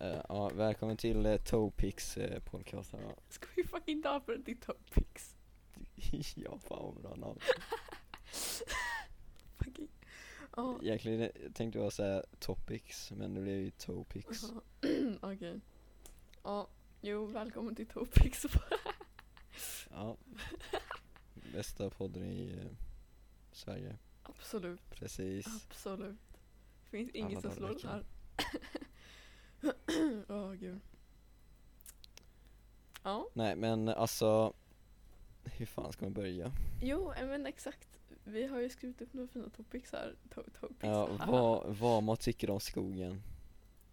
Eh, ja, välkommen till uh, Topics uh, podcast här va? Ska vi fucking döpa den till Topics? ja, fan vad bra namn. Fucking. Ja. Egentligen eh, tänkte jag säga Topics, men det blev ju Topics. Jaha. Okej. Ja, jo välkommen till Topics. Ja. Bästa podden i uh, Sverige, Absolut, precis. absolut. Finns inget som slår den här. Åh gud. Ja, Nej men alltså, hur fan ska man börja? jo eh, men exakt. Vi har ju skrivit upp några fina topics här. To- topics. Ja, vad, vad man tycker om skogen.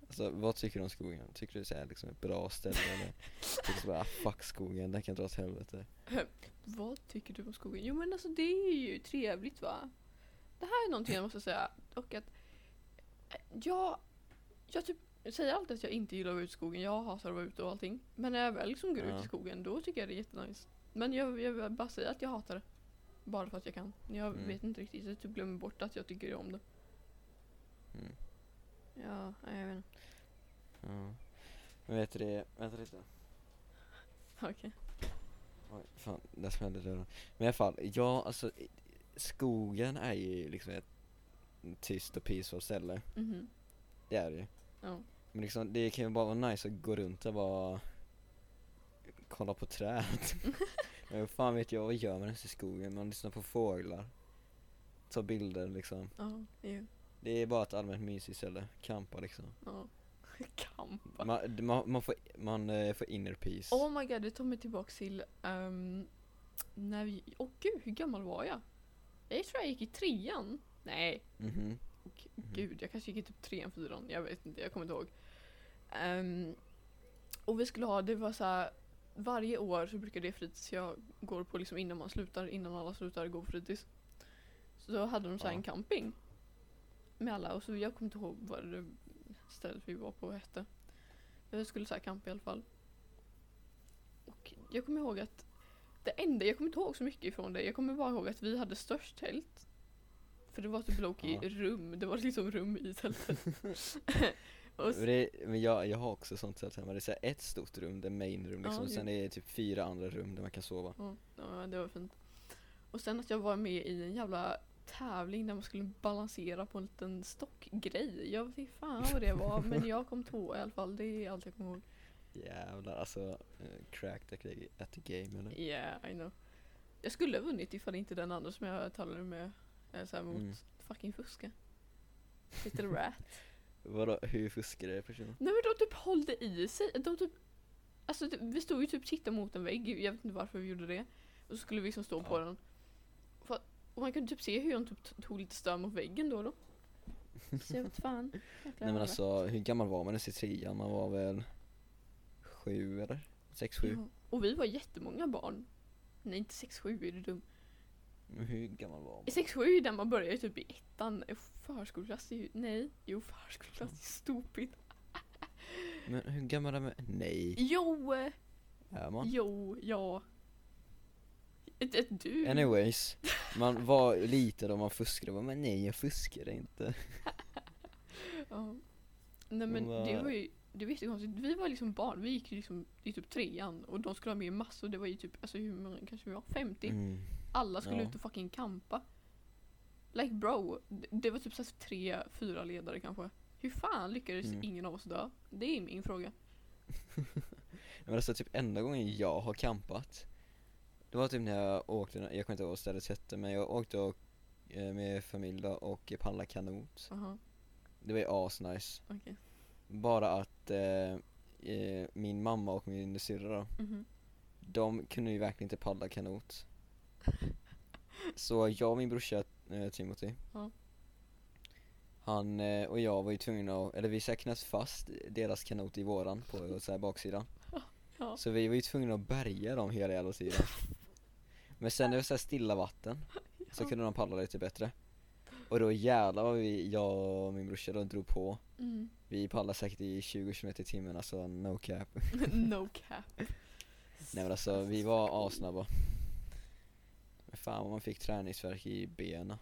Alltså vad tycker du om skogen? Tycker du det är liksom ett bra ställe eller tycker du bara ah, fuck skogen, den kan dra åt helvete? Vad tycker du om skogen? Jo men alltså det är ju trevligt va? Det här är någonting jag måste säga. Och att eh, jag, jag typ jag säger alltid att jag inte gillar att vara ute i skogen. Jag hatar att vara ute och allting. Men när jag väl liksom går Ja. ut i skogen då tycker jag det är jättenice. Men jag, jag vill bara säga att jag hatar det. Bara för att jag kan. Jag Mm. vet inte riktigt. Jag typ glömmer bort att jag tycker om det. Mm. Ja, nej, jag vet inte. Ja. Men vet du det, vänta lite. Okej. Oj, fan, där smällde dörren. Men i alla fall, ja alltså i- skogen är ju liksom ett tyst och peaceful ställe. Mhm. Det är det ju. Ja. Men liksom, det kan ju bara vara nice att gå runt och bara kolla på träd. Men fan vet jag, vad gör man ens i skogen? Man lyssnar på fåglar. Tar bilder liksom. Ja, jo. Det är bara ett allmänt mysigt ställe. Campa liksom. Ja. Kampa. Man, man, man, får, man eh, får inner peace. Oh my god, det tar mig tillbaks till ehm, när vi... Åh gud, hur gammal var jag? Jag tror jag gick i trean. Nej, och Mhm. gud, jag kanske gick i typ trean, fyran. Jag vet inte, jag kommer inte ihåg. Ehm, och vi skulle ha, det var så här. Varje år så brukar det fritids jag går på liksom innan man slutar, innan alla slutar gå på fritids. Så då hade de så här Ja. en camping. Med alla, och så jag kommer inte ihåg vad det stället vi var på hette. Jag skulle så här campa i alla fall. Och jag kommer ihåg att det enda, jag kommer inte ihåg så mycket ifrån det. Jag kommer bara ihåg att vi hade störst tält. För det var typ Loki Ja. rum, det var liksom rum i tältet. och det, men jag, jag har också sånt sätt hemma, det är så ett stort rum, det är main room liksom, Ja, sen är det typ fyra andra rum där man kan sova. ja, ja, det var fint. Och sen att jag var med i en jävla tävling där man skulle balansera på en liten stockgrej. Jag vet inte fan vad det var, men jag kom två i alla fall. Det är allt jag kommer ihåg. Jävlar alltså, uh, at the- at the game eller? Yeah, I know. Jag skulle ha vunnit ifall inte den andra som jag talade med eh, så här mot Mm. fucking fuska. Little rat. Vadå, hur fuskar det personen? Nej men de typ hållde i sig. De typ, alltså vi stod ju typ titta mot en vägg. Jag vet inte varför vi gjorde det. Och så skulle vi liksom stå på Ja. den. För, och man kunde typ se hur de typ tog lite stöd mot väggen då då. Så jag vet fan. Nej men alltså, hur gammal var man ens i trean? Man var väl sju eller? Sex, sju? Ja. Och vi var jättemånga barn. Nej inte 6-7 är du dum. Hur gammal var man? 6-7 är där man börjar ju typ i ettan. Förskoleklass är ju, nej. Jo förskoleklass är stupid. Men hur gammal är man? Nej, Jo! eh, är man? Jo, ja. Ett, ett du. Anyways, man var liten och man fuskade, och bara, men nej jag fuskade inte. Ja. Nej men Vad- det var ju det var jättekonstigt. Vi var liksom barn, vi gick ju liksom i typ trean och de skulle ha med massor. Det var ju typ, alltså hur många kanske vi var? 50? Mm. Alla skulle Ja. ut och fucking campa. Like bro, det- var typ så tre, fyra ledare kanske. Hur fan lyckades Mm. ingen av oss dö? Det är min fråga. Men alltså typ enda gången jag har campat Det var typ när jag åkte, jag kommer inte ihåg vad stället hette men jag åkte och, eh, med familj då och paddlade kanot Aha, Det var ju asnice okej. Bara att eh, eh, min mamma och min syrra då Mhm. De kunde ju verkligen inte paddla kanot Så jag och min brorsa eh, Timothy Ja. Han eh, och jag var ju tvungna att, eller vi så knöt fast deras kanot i våran på så här baksidan Ja. Så vi var ju tvungna att bärga dem hela jävla tiden Men sen när det var så här stilla vatten Så Ja. kunde de paddla lite bättre Och då jävlar vad vi, jag och min brorsa då drog på Mm. Vi paddlade säkert i 20 km i timmen, alltså no cap no cap. Nej men alltså vi var asnabba fan vad man fick träningsvärk i benen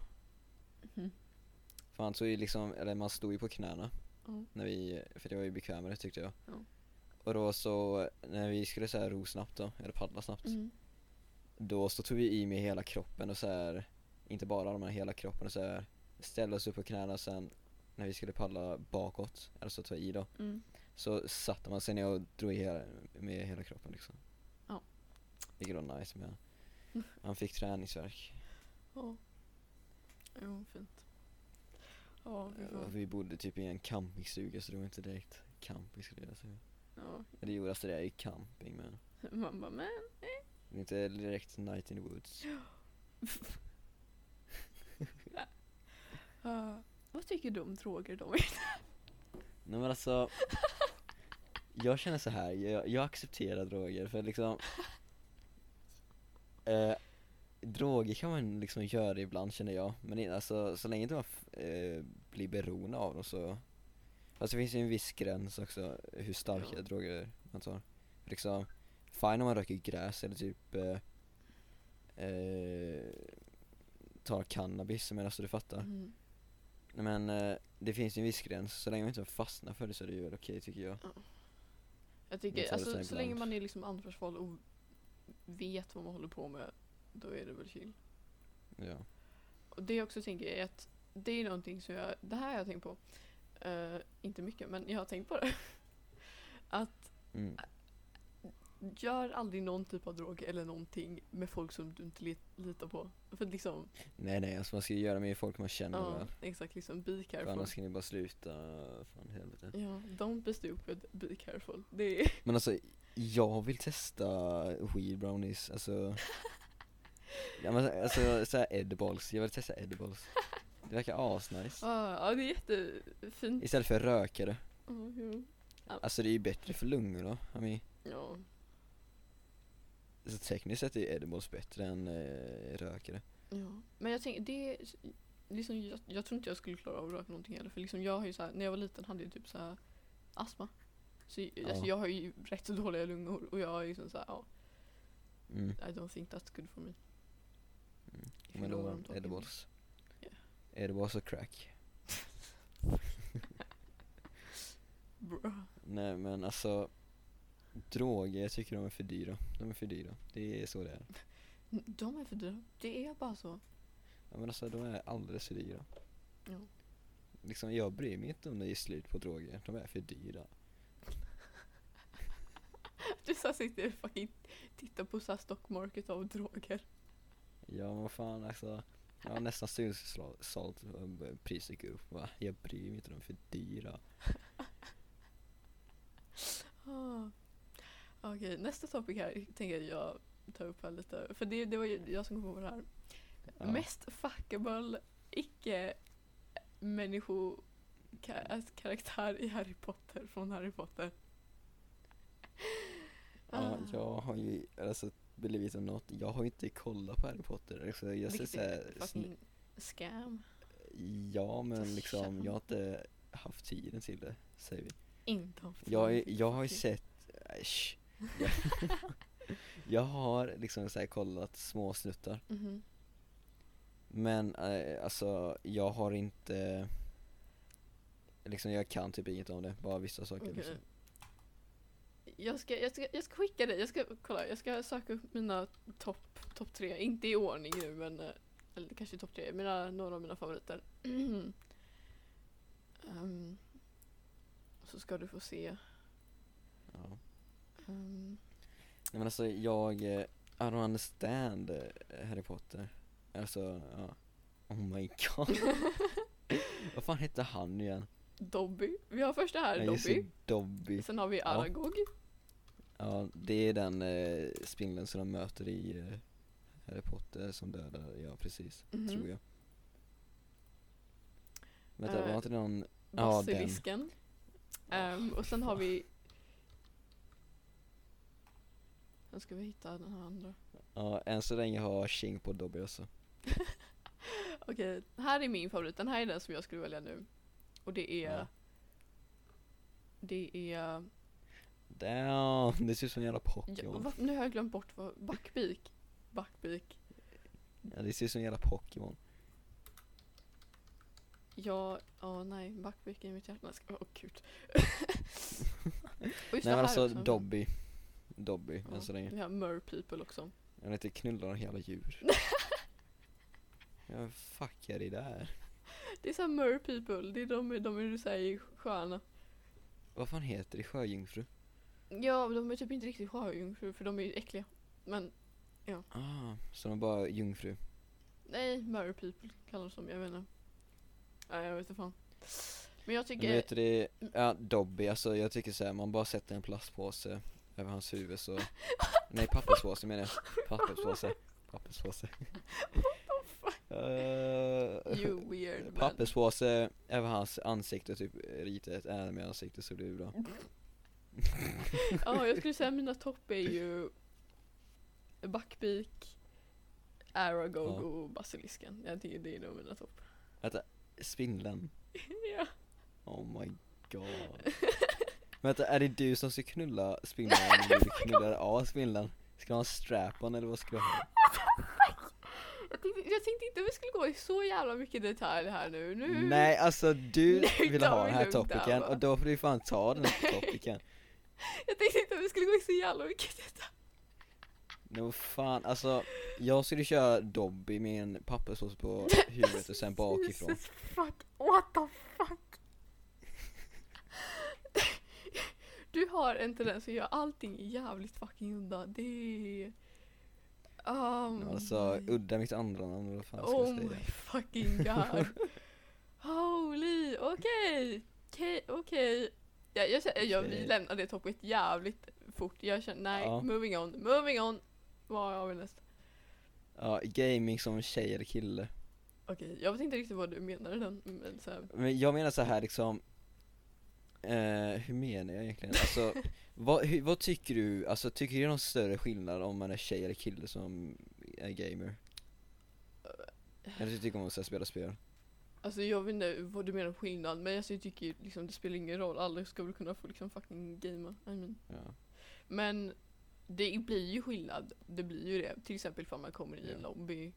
Mhm. Fan så ju liksom, eller man stod ju på knäna Ja. När vi, för det var ju bekvämare tyckte jag. Ja. Och då så, när vi skulle så här ro snabbt då, eller paddla snabbt. Mm. Då så tog vi i med hela kroppen och så här, inte bara armarna, hela kroppen och så här ställde oss upp på knäna och sen när vi skulle paddla bakåt, alltså ta i då, Mm. så satte man sig ner och drog i hela, med hela kroppen liksom. Ja. Vilket var nice men han fick träningsvärk. Ja. Jo, fint. Ja, vi får... Vi bodde typ i en campingstuga så det var inte direkt camping skulle jag säga. Ja. Det gjorde alltså det ju camping men Man bara, men. det är inte direkt night in the woods. Ja. vad tycker du om droger då? Nej men alltså Jag känner så här, jag, jag accepterar droger för liksom eh, Droger kan man liksom göra ibland känner jag, men alltså så länge inte man eh, blir beroende av dem så Fast det finns ju en viss gräns också hur starka Ja. droger man tar Liksom, fine om man röker gräs eller typ eh, eh, tar cannabis, men alltså du fattar. Mm. Men eh, det finns ju en viss gräns, så länge man inte fastnar för det så är det ju väl okej tycker jag. Jag Jag tycker, alltså så länge man är liksom ansvarsfull och vet vad man håller på med, då är det väl chill. Ja, Och det jag också tänker är att det är någonting som jag, det här har jag tänkt på, Eh, inte mycket men jag har tänkt på det. att mm. gör aldrig någon typ av drog eller någonting med folk som du inte lit, litar på. För liksom, Nej nej, alltså man ska göra med folk man känner ja väl exakt liksom be För careful. annars kan ni bara sluta, fan helvete Ja, don't be stupid, be careful. Det är, Men alltså, jag vill testa weed brownies, alltså Ja men alltså såhär edibles, jag vill testa edibles Det verkar asnice ja det är jättefint. Istället för rökare Ja. Alltså det är ju bättre för lungorna, I mean, ja. så tekniskt sett är edibles bättre än eh, rökare Ja, men jag tänker, det liksom, jag, jag tror inte jag skulle klara av att röka någonting heller. För liksom jag har ju så här, när jag var liten hade jag typ så här astma. Så Ja. alltså, jag har ju rätt dåliga lungor och jag är liksom så här, ja, mm. I don't think that's good for me. Mm. Men då, talking edibles Yeah. Edibles och crack Bra. Nej men alltså Droger, jag tycker de är för dyra. De är för dyra. Det är så det är. De är för dyra. Det är bara så. Ja men alltså de är alldeles för dyra. Ja. Liksom jag bryr mig inte om det är slut på droger. De är för dyra. Du så sitter och fucking tittar på så här stock market av droger. Ja men fan alltså. Jag har nästan studsalt och priset upp. Va? Jag bryr mig inte, de är för dyra. Ah. Okej, nästa topic här tänker jag ta upp här lite. För det, det var ju jag som kom på det här. Ja. Mest fuckable icke människo ka- alltså, karaktär i Harry Potter från Harry Potter. Ja, Ah. jag har ju, alltså believe it or not, jag har ju inte kollat på Harry Potter. Alltså, jag ser såhär, är fucking scam. ja men liksom Fan. jag har inte haft tiden till det, säger vi. Inte haft Jag, tid, är- jag har ju sett, äsch. jag, jag har liksom så här kollat små snuttar Mhm. Men eh, alltså jag har inte Liksom jag kan typ inget om det, bara vissa saker Okej. liksom. Jag ska, jag, ska, jag ska skicka dig, jag ska kolla, jag ska söka upp mina topp top tre, inte i ordning nu men eh, eller kanske topp tre, mina, några av mina favoriter. Ehm, så ska du få se. Ja. ehm, Nej men alltså jag, eh, I don't understand eh, Harry Potter Alltså, ja Oh my god Vad fan hette han igen? Dobby, vi har första här, Ja, just Dobby. det, Dobby Sen har vi. Aragog. Ja, det är den eh, spindeln som de möter i eh, Harry Potter som dödar, ja precis, Mhm. tror jag Vänta, Eh, var inte det någon, Ja, den. Ehm, och sen har vi Sen ska vi hitta den här andra. ja än så länge har King på Dobby också Okej, här är min favorit. Den här är den som jag skulle välja nu. Och det är... Ja. Det är... Damn, det ser ut som en jävla Ja, Pokémon va, nu har jag glömt bort vad... Backbeak. Backbeak. Ja det ser ut som en jävla Pokémon Ja, ja nej, Backvik är mitt hjärta. Åh oh, gud. Nej men alltså också. Dobby. Dobby, Ja, än så länge. Vi har Mer People också. Jag vill inte knulla några jävla djur. ja, fuck är det där? Det är såhär Mer People, det är de, de är du säger sköna. Vad fan heter det? Sjöjungfru? Ja, de är typ inte riktigt sjöjungfrur för de är ju äckliga. Men Ah, så de är bara jungfru. nej, Mer People kallas de, jag vet inte. Nej, jag vet inte fan. Men jag Men tycker, vet du det, ja Dobby, alltså jag tycker såhär, man bara sätter en plastpåse över hans huvud så Nej papperspåse menar jag, papperspåse, papperspåse uh, you weird man. Papperspåse över hans ansikte, typ rita ett anime ansikte så blir det bra Ja, jag skulle säga mina topp är ju Backbeak, Aragog Ja. och Basilisken. Jag tycker det är nog mina topp. Spindeln, ja. oh my god Vänta, är det du som ska knulla spindeln eller du knulla av spindeln? Ska du ha en strap-on eller vad ska du ha? jag, tänkte, jag tänkte inte vi skulle gå i så jävla mycket detalj här nu. nu. Nej alltså du vill ha den här topicen och då får du fan ta den här topicen Jag tänkte inte vi skulle gå i så jävla mycket detalj. Nå fan, alltså jag skulle köra Dobby med en papperspåse på huvudet och sen bakifrån Jesus fuck, what the fuck? Du har en tendens att göra allting jävligt fucking udda. Det är... Um, Alltså udda mitt andra namn, vad fan ska Oh jag my säga? fucking god. Holy, okej, okej, okej. Jag, jag, känner- jag, vi det toppet jävligt fort. Jag känner, nej, Ja. moving on, moving on. Vad har vi nästa? Ja, gaming som tjej eller kille Okej, jag vet inte riktigt vad du menade den, men så här, Men jag menar så här liksom eh, Hur menar jag egentligen? Alltså, vad, hur, vad tycker du, alltså tycker du det är någon större skillnad om man är tjej eller kille som är gamer? Eller du tycker om att spela spel? Alltså jag vet inte vad du menar på skillnad, men alltså, jag tycker liksom det spelar ingen roll, alla ska väl kunna få liksom fucking gamea. I mean. Ja, Men det blir ju skillnad, det blir ju det. Till exempel ifall man kommer i en Ja. lobby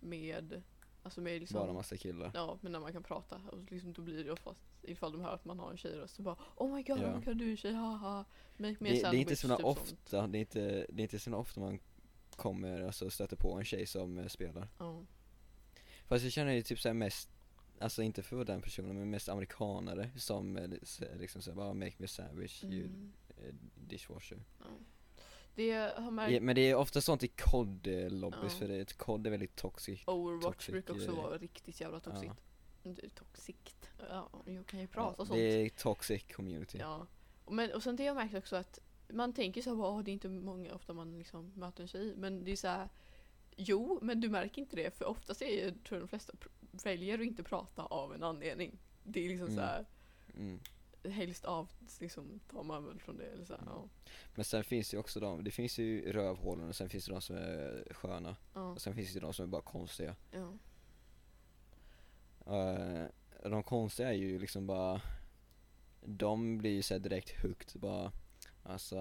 med, alltså med liksom bara massa killar Ja, men när man kan prata och liksom, då blir det oftast ifall de hör att man har en tjejröst så bara Oh my god, Ja. oh my god du är tjej, haha Make det, är inte sandwich", så typ ofta, det är inte, det är inte så ofta man kommer, alltså stöter på en tjej som eh, spelar Ja. Fast jag känner ju typ såhär mest, alltså inte för den personen men mest amerikanare som eh, liksom såhär bara make me a sandwich, you Mm. eh, dishwasher Ja. Det har märkt, ja, Men det är ofta sånt i COD-lobbys Ja. för det, COD är väldigt toxic Overwatch toxic, brukar också vara riktigt jävla toxigt. Det är Toxikt. Ja, jag kan ju prata ja, sånt. Det är toxic community Ja. Och, men, och sen det har jag märkt också att man tänker så här, "Åh, det är inte många ofta man liksom möter en tjej. Men det är så här, jo, men du märker inte det. För oftast är ju, tror jag de flesta väljer att inte prata av en anledning. Det är liksom Mm. så här, mm. helst av, liksom tar man väl från det. Eller så här, Mm. ja. Men sen finns det ju också de, det finns ju rövhålen och sen finns det de som är sköna Ja, och sen finns det de som är bara konstiga ja. Eh, De konstiga är ju liksom bara De blir ju såhär direkt hooked bara Alltså,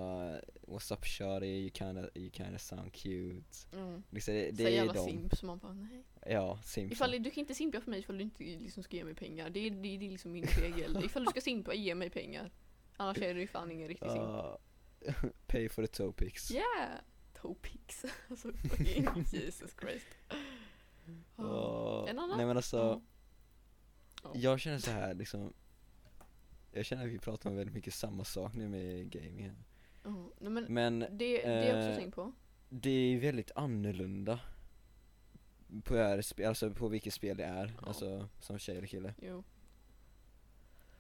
what's up shawty, you kinda, you kinda sound cute Mm. liksom, det, Så det är jävla de, simp som man bara nej. Ja Simpson Ifall, du kan inte simpa för mig ifall du inte liksom ska ge mig pengar. Det är, det är, liksom min regel. ifall du ska simpa, ge mig pengar. Annars är du ju fan ingen riktig simp. Ah, Pay for the toe pics Yeah! Topics. alltså fucking Jesus Christ. Ah, En annan? Nej men alltså, Ja. Ja. jag känner så här liksom Jag känner att vi pratar om väldigt mycket samma sak nu med gaming här. Ja, nej, men Men det, det är jag också eh, tänkt på. det är väldigt annorlunda på, spe- alltså på vilket spel det är, Ja. alltså som tjej eller kille. Jo.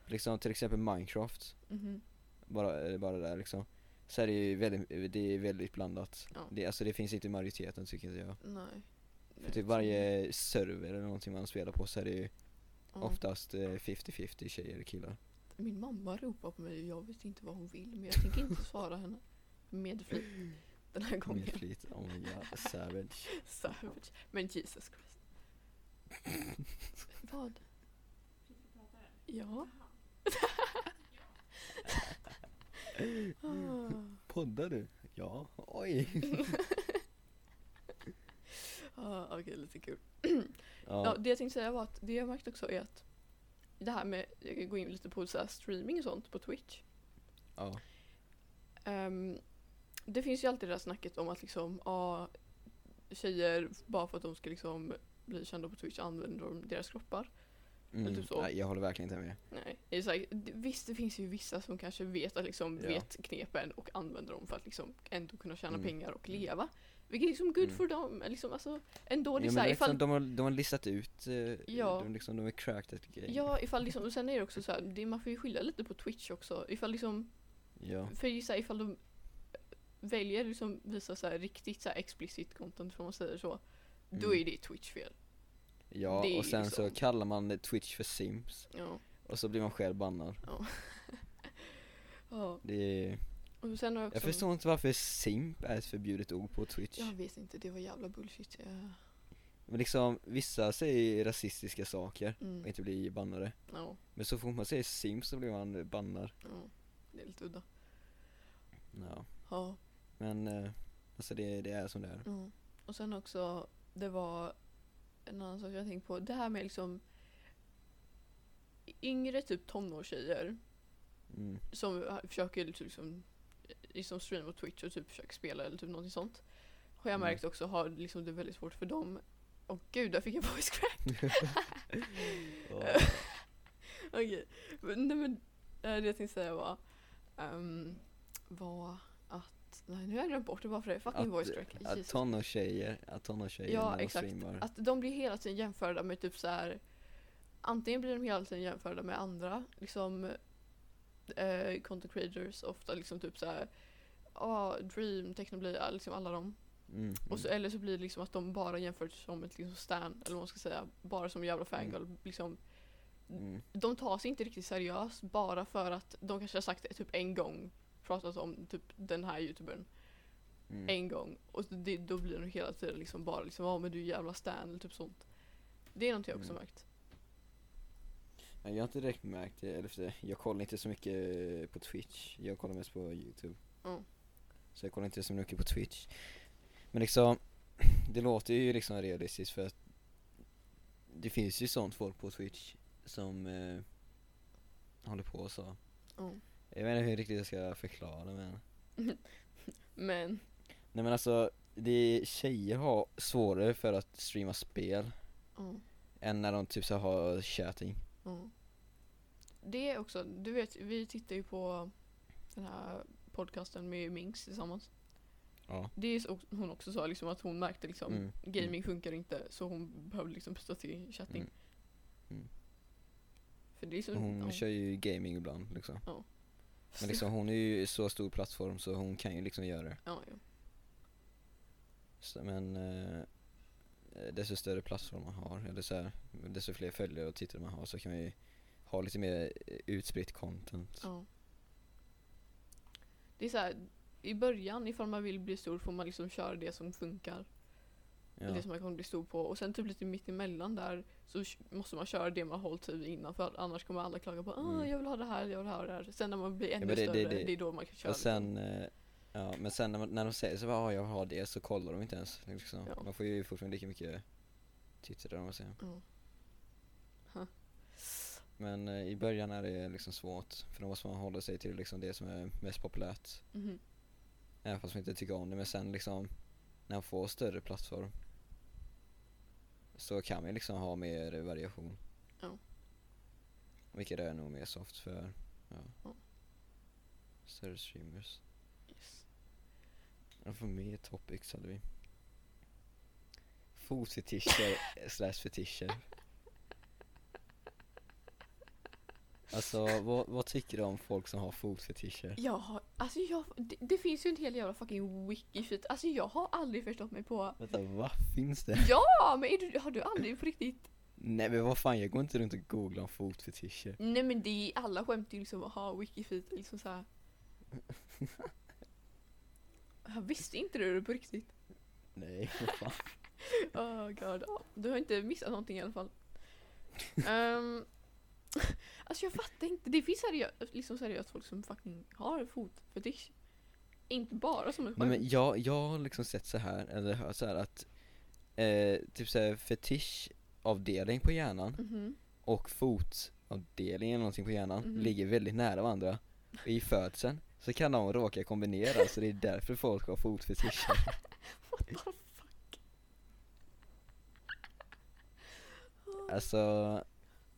Liksom till exempel Minecraft, Mhm. bara, eh, bara där liksom. Så är det ju väldigt, det är väldigt blandat. Ja. Det, alltså det finns inte i majoriteten tycker inte jag. Nej. För typ varje server eller någonting man spelar på så är det ju Ja. oftast eh, 50-50 tjejer eller killar. Min mamma ropar på mig och jag vet inte vad hon vill men jag tänker inte svara henne. Med flit. Den här gången. Med flit, oh my god, savage. Savage. Men Jesus Christ. Vad? Ja. ah. Poddar du? Ja, oj. ah, Okej, lite kul. Ja. Ja, det jag tänkte säga var att det jag märkt också är att det här med, jag kan gå in lite på så streaming och sånt på Twitch. Ja. Ehm, det finns ju alltid det där snacket om att liksom, ja, tjejer bara för att de ska liksom bli kända på Twitch använder de deras kroppar. Mm. typ så. Nej, jag håller verkligen inte med. Nej, det är så här, visst det finns ju vissa som kanske vet, att liksom, Ja. vet knepen och använder dem för att liksom ändå kunna tjäna Mm. pengar och leva. Vilket är liksom good Mm. for dem. Liksom, alltså, ändå Ja, men här, liksom, ifall, de, har, de har listat ut, eh, Ja. de, liksom, de är cracked game. ja, ifall liksom, och sen är det också så här, det, man får ju skilja lite på Twitch också. Ifall liksom, Ja. för så här, ifall de väljer liksom visa så här riktigt så här explicit content, för man säger så. Då Mm. är det Twitch fel. Ja, Det och sen så liksom- kallar man Twitch för Sims, Ja. och så blir man själv bannad. ja. Det är, Och sen har jag också, jag förstår inte varför simp är ett förbjudet ord på Twitch. Jag vet inte, det var jävla bullshit. Ja. Men liksom, vissa säger rasistiska saker Mm. och inte blir bannade. Ja, Men så fort man säger simp så blir man bannad. ja. Det är lite udda. Ja. Ja. Men, eh, alltså det, det är som det är. Mm. Och sen också, det var en annan sak jag tänkte på. Det här med liksom yngre typ tonårstjejer Mm. som försöker liksom, liksom streama på Twitch och typ försöker spela eller typ någonting sånt. Har jag Mm. märkt också har liksom det väldigt svårt för dem. Och gud, där fick jag voice crack. Okej. Men, nej men eh, det jag tänkte säga var, var att, nej nu har jag glömt bort det bara för det. Fucking voice crack. Att Jesus. tonårstjejer, att tonårstjejer Ja, när de exakt. streamar. Att de blir hela tiden jämförda med typ så här. Antingen blir de hela tiden jämförda med andra, liksom eh, content creators, ofta liksom typ så här. Ja, Dream, Technoblade, liksom alla dem. Mm. Och så, eller så blir det liksom att de bara jämförs som ett liksom stan, eller vad man ska säga, bara som jävla fangirl. Liksom, mm. de tar sig inte riktigt seriöst bara för att de kanske har sagt det typ en gång, pratat om typ den här youtubern Mm. en gång och det, då blir de hela tiden liksom bara liksom ja men du jävla stan eller typ sånt. Det är någonting jag också Mm. märkt. Ja, Jag har inte direkt märkt det, eller för det, jag kollar inte så mycket på Twitch, jag kollar mest på Youtube. Mm. Så jag kollar inte så mycket på Twitch. Men liksom, det låter ju liksom realistiskt för att det finns ju sånt folk på Twitch som eh, håller på så. Mm. Jag vet inte hur riktigt jag ska förklara men Men, Nej men alltså, det tjejer har svårare för att streama spel mm, än när de typ så har chatting. mm. Det är också, du vet vi tittar ju på den här podcasten med Minx tillsammans. Ja. Det är så hon också sa liksom att hon märkte liksom Mm, gaming funkar inte så hon behövde liksom byta till chatting. Mm. Mm. För det är så, hon ja. kör ju gaming ibland liksom. Ja. Men liksom hon är ju så stor plattform så hon kan ju liksom göra det. Ja, ja. Så, men eh, desto större plattform man har, eller så här, desto fler följare och tittare man har så kan man ju ha lite mer eh, utspritt content. Ja. Det är så här, i början ifall man vill bli stor får man liksom köra det som funkar. Ja. Det som man kommer bli stor på. Och sen typ lite mitt emellan där så måste man köra det man hållit i innan för annars kommer alla klaga på ah, Mm. jag vill ha det här, jag vill ha det här. Sen när man blir ännu men det- det- större, det- det, är då man kan köra. Och sen, eh, ja men sen när, man, när de säger så ah, jag har det så kollar de inte ens liksom. Ja. Man får ju fortfarande lika mycket tittare om man säger. liksom. Ja. Men eh, i början är det liksom svårt för då måste man hålla sig till liksom det som är mest populärt. Mhm. Även fast man inte tycker om det men sen liksom när man får större plattform så kan man liksom ha mer variation. Ja. Vilket är nog mer soft för ja, Ja. större streamers. Yes. För mer topics hade vi. Fotfetischer slash fetischer. Alltså vad, vad tycker du om folk som har fotfetischer? Jag har, alltså jag, det, det finns ju en hel jävla fucking wiki Alltså jag har aldrig förstått mig på Vänta, vad finns det? Ja, men är du, har du aldrig på riktigt? Nej men vad fan, jag går inte runt och googlar om fotfetischer. Nej men det är, alla skämt ju liksom att ha wikifeet liksom såhär. Jag visste inte du det på riktigt? Nej, vad fan. Oh god, du har inte missat någonting i alla fall. um, alltså jag fattar inte, det finns seriöst, liksom seriöst folk som fucking har fotfetisch. Inte bara som ett Nej skämt. men jag, jag har liksom sett så här eller hört så här att eh, typ såhär fetischavdelning på hjärnan Mhm. och fot nervavdelningen eller någonting på hjärnan Mhm. ligger väldigt nära varandra. Och i födseln så kan de råka kombinera så det är därför folk har fotfetischer. What the fuck? Alltså.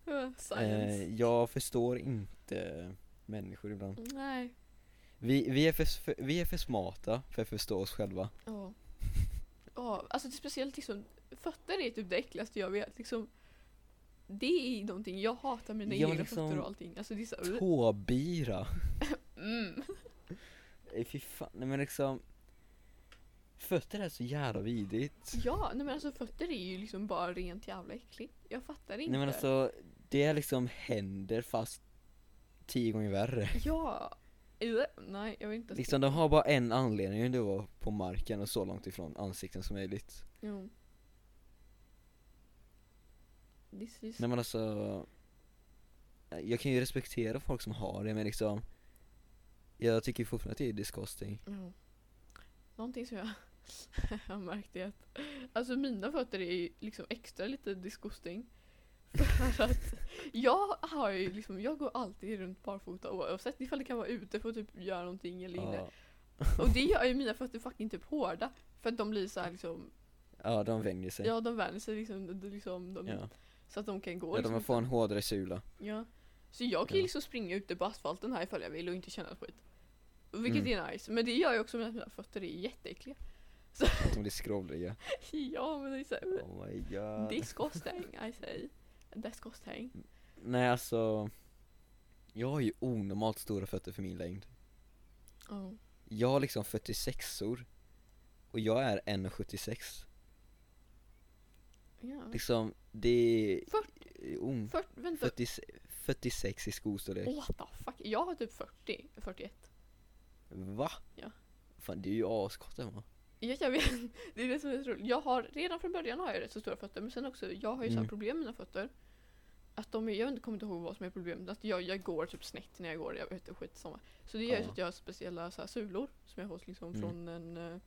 eh, jag förstår inte människor ibland. Nej. Vi, vi, är för, för, vi är för smarta för att förstå oss själva. Ja. Ja, alltså det är speciellt liksom, fötter är typ det äckligaste jag vet. Liksom, det är någonting, jag hatar mina egna liksom- fötter och allting. Alltså det är så, Tåbira. mm. Nej fy fan, nej men liksom Fötter är så jävla vidrigt. Ja, nej men alltså fötter är ju liksom bara rent jävla äckligt. Jag fattar inte. Nej men alltså, det är liksom händer fast tio gånger värre. Ja. Nej, jag vill inte Liksom de har bara en anledning att vara på marken och så långt ifrån ansikten som möjligt. Jo. This is... Nej men alltså Jag kan ju respektera folk som har det men liksom Jag tycker fortfarande att det är disgusting. Ja. Någonting som jag har märkt är att alltså mina fötter är ju liksom extra lite disgusting. För att jag har ju liksom, jag går alltid runt barfota oavsett ifall det kan vara ute för att typ göra någonting eller inne. Ja, Och det gör ju mina fötter fucking typ hårda. För att de blir så här liksom, ja de vänjer sig. ja de vänjer sig liksom, de, liksom de, Ja, så att de kan gå ja liksom, de får en hårdare sula. Ja. Så jag kan ju Ja. liksom springa ute på asfalten här ifall jag vill och inte känna ett skit. Vilket Mm. är nice. Men det gör ju också att mina fötter är jätteäckliga. Att de blir skrovliga. ja men det är såhär, Oh my god. disgusting I say. Disgusting. Nej alltså Jag har ju onormalt stora fötter för min längd. Oh. Jag har liksom 46or och jag är 1,76 Ja. Liksom, det är Fyrt- oh, Fyrt, vänta. 40, 46 i skostorlek. What the fuck? Jag har typ 40, 41. Va? Ja. Fan det är ju askort Emma. Ja, jag vet, det är det som är så roligt. Jag har, redan från början har jag rätt så stora fötter men sen också, jag har ju så Mm. problem med mina fötter. Att de jag inte kommit ihåg vad som är problemet, att jag, jag går typ snett när jag går, jag vet inte, skitsamma. Så det gör ju Ja. att jag har speciella så här sulor som jag har hos liksom Mm. från en, eh,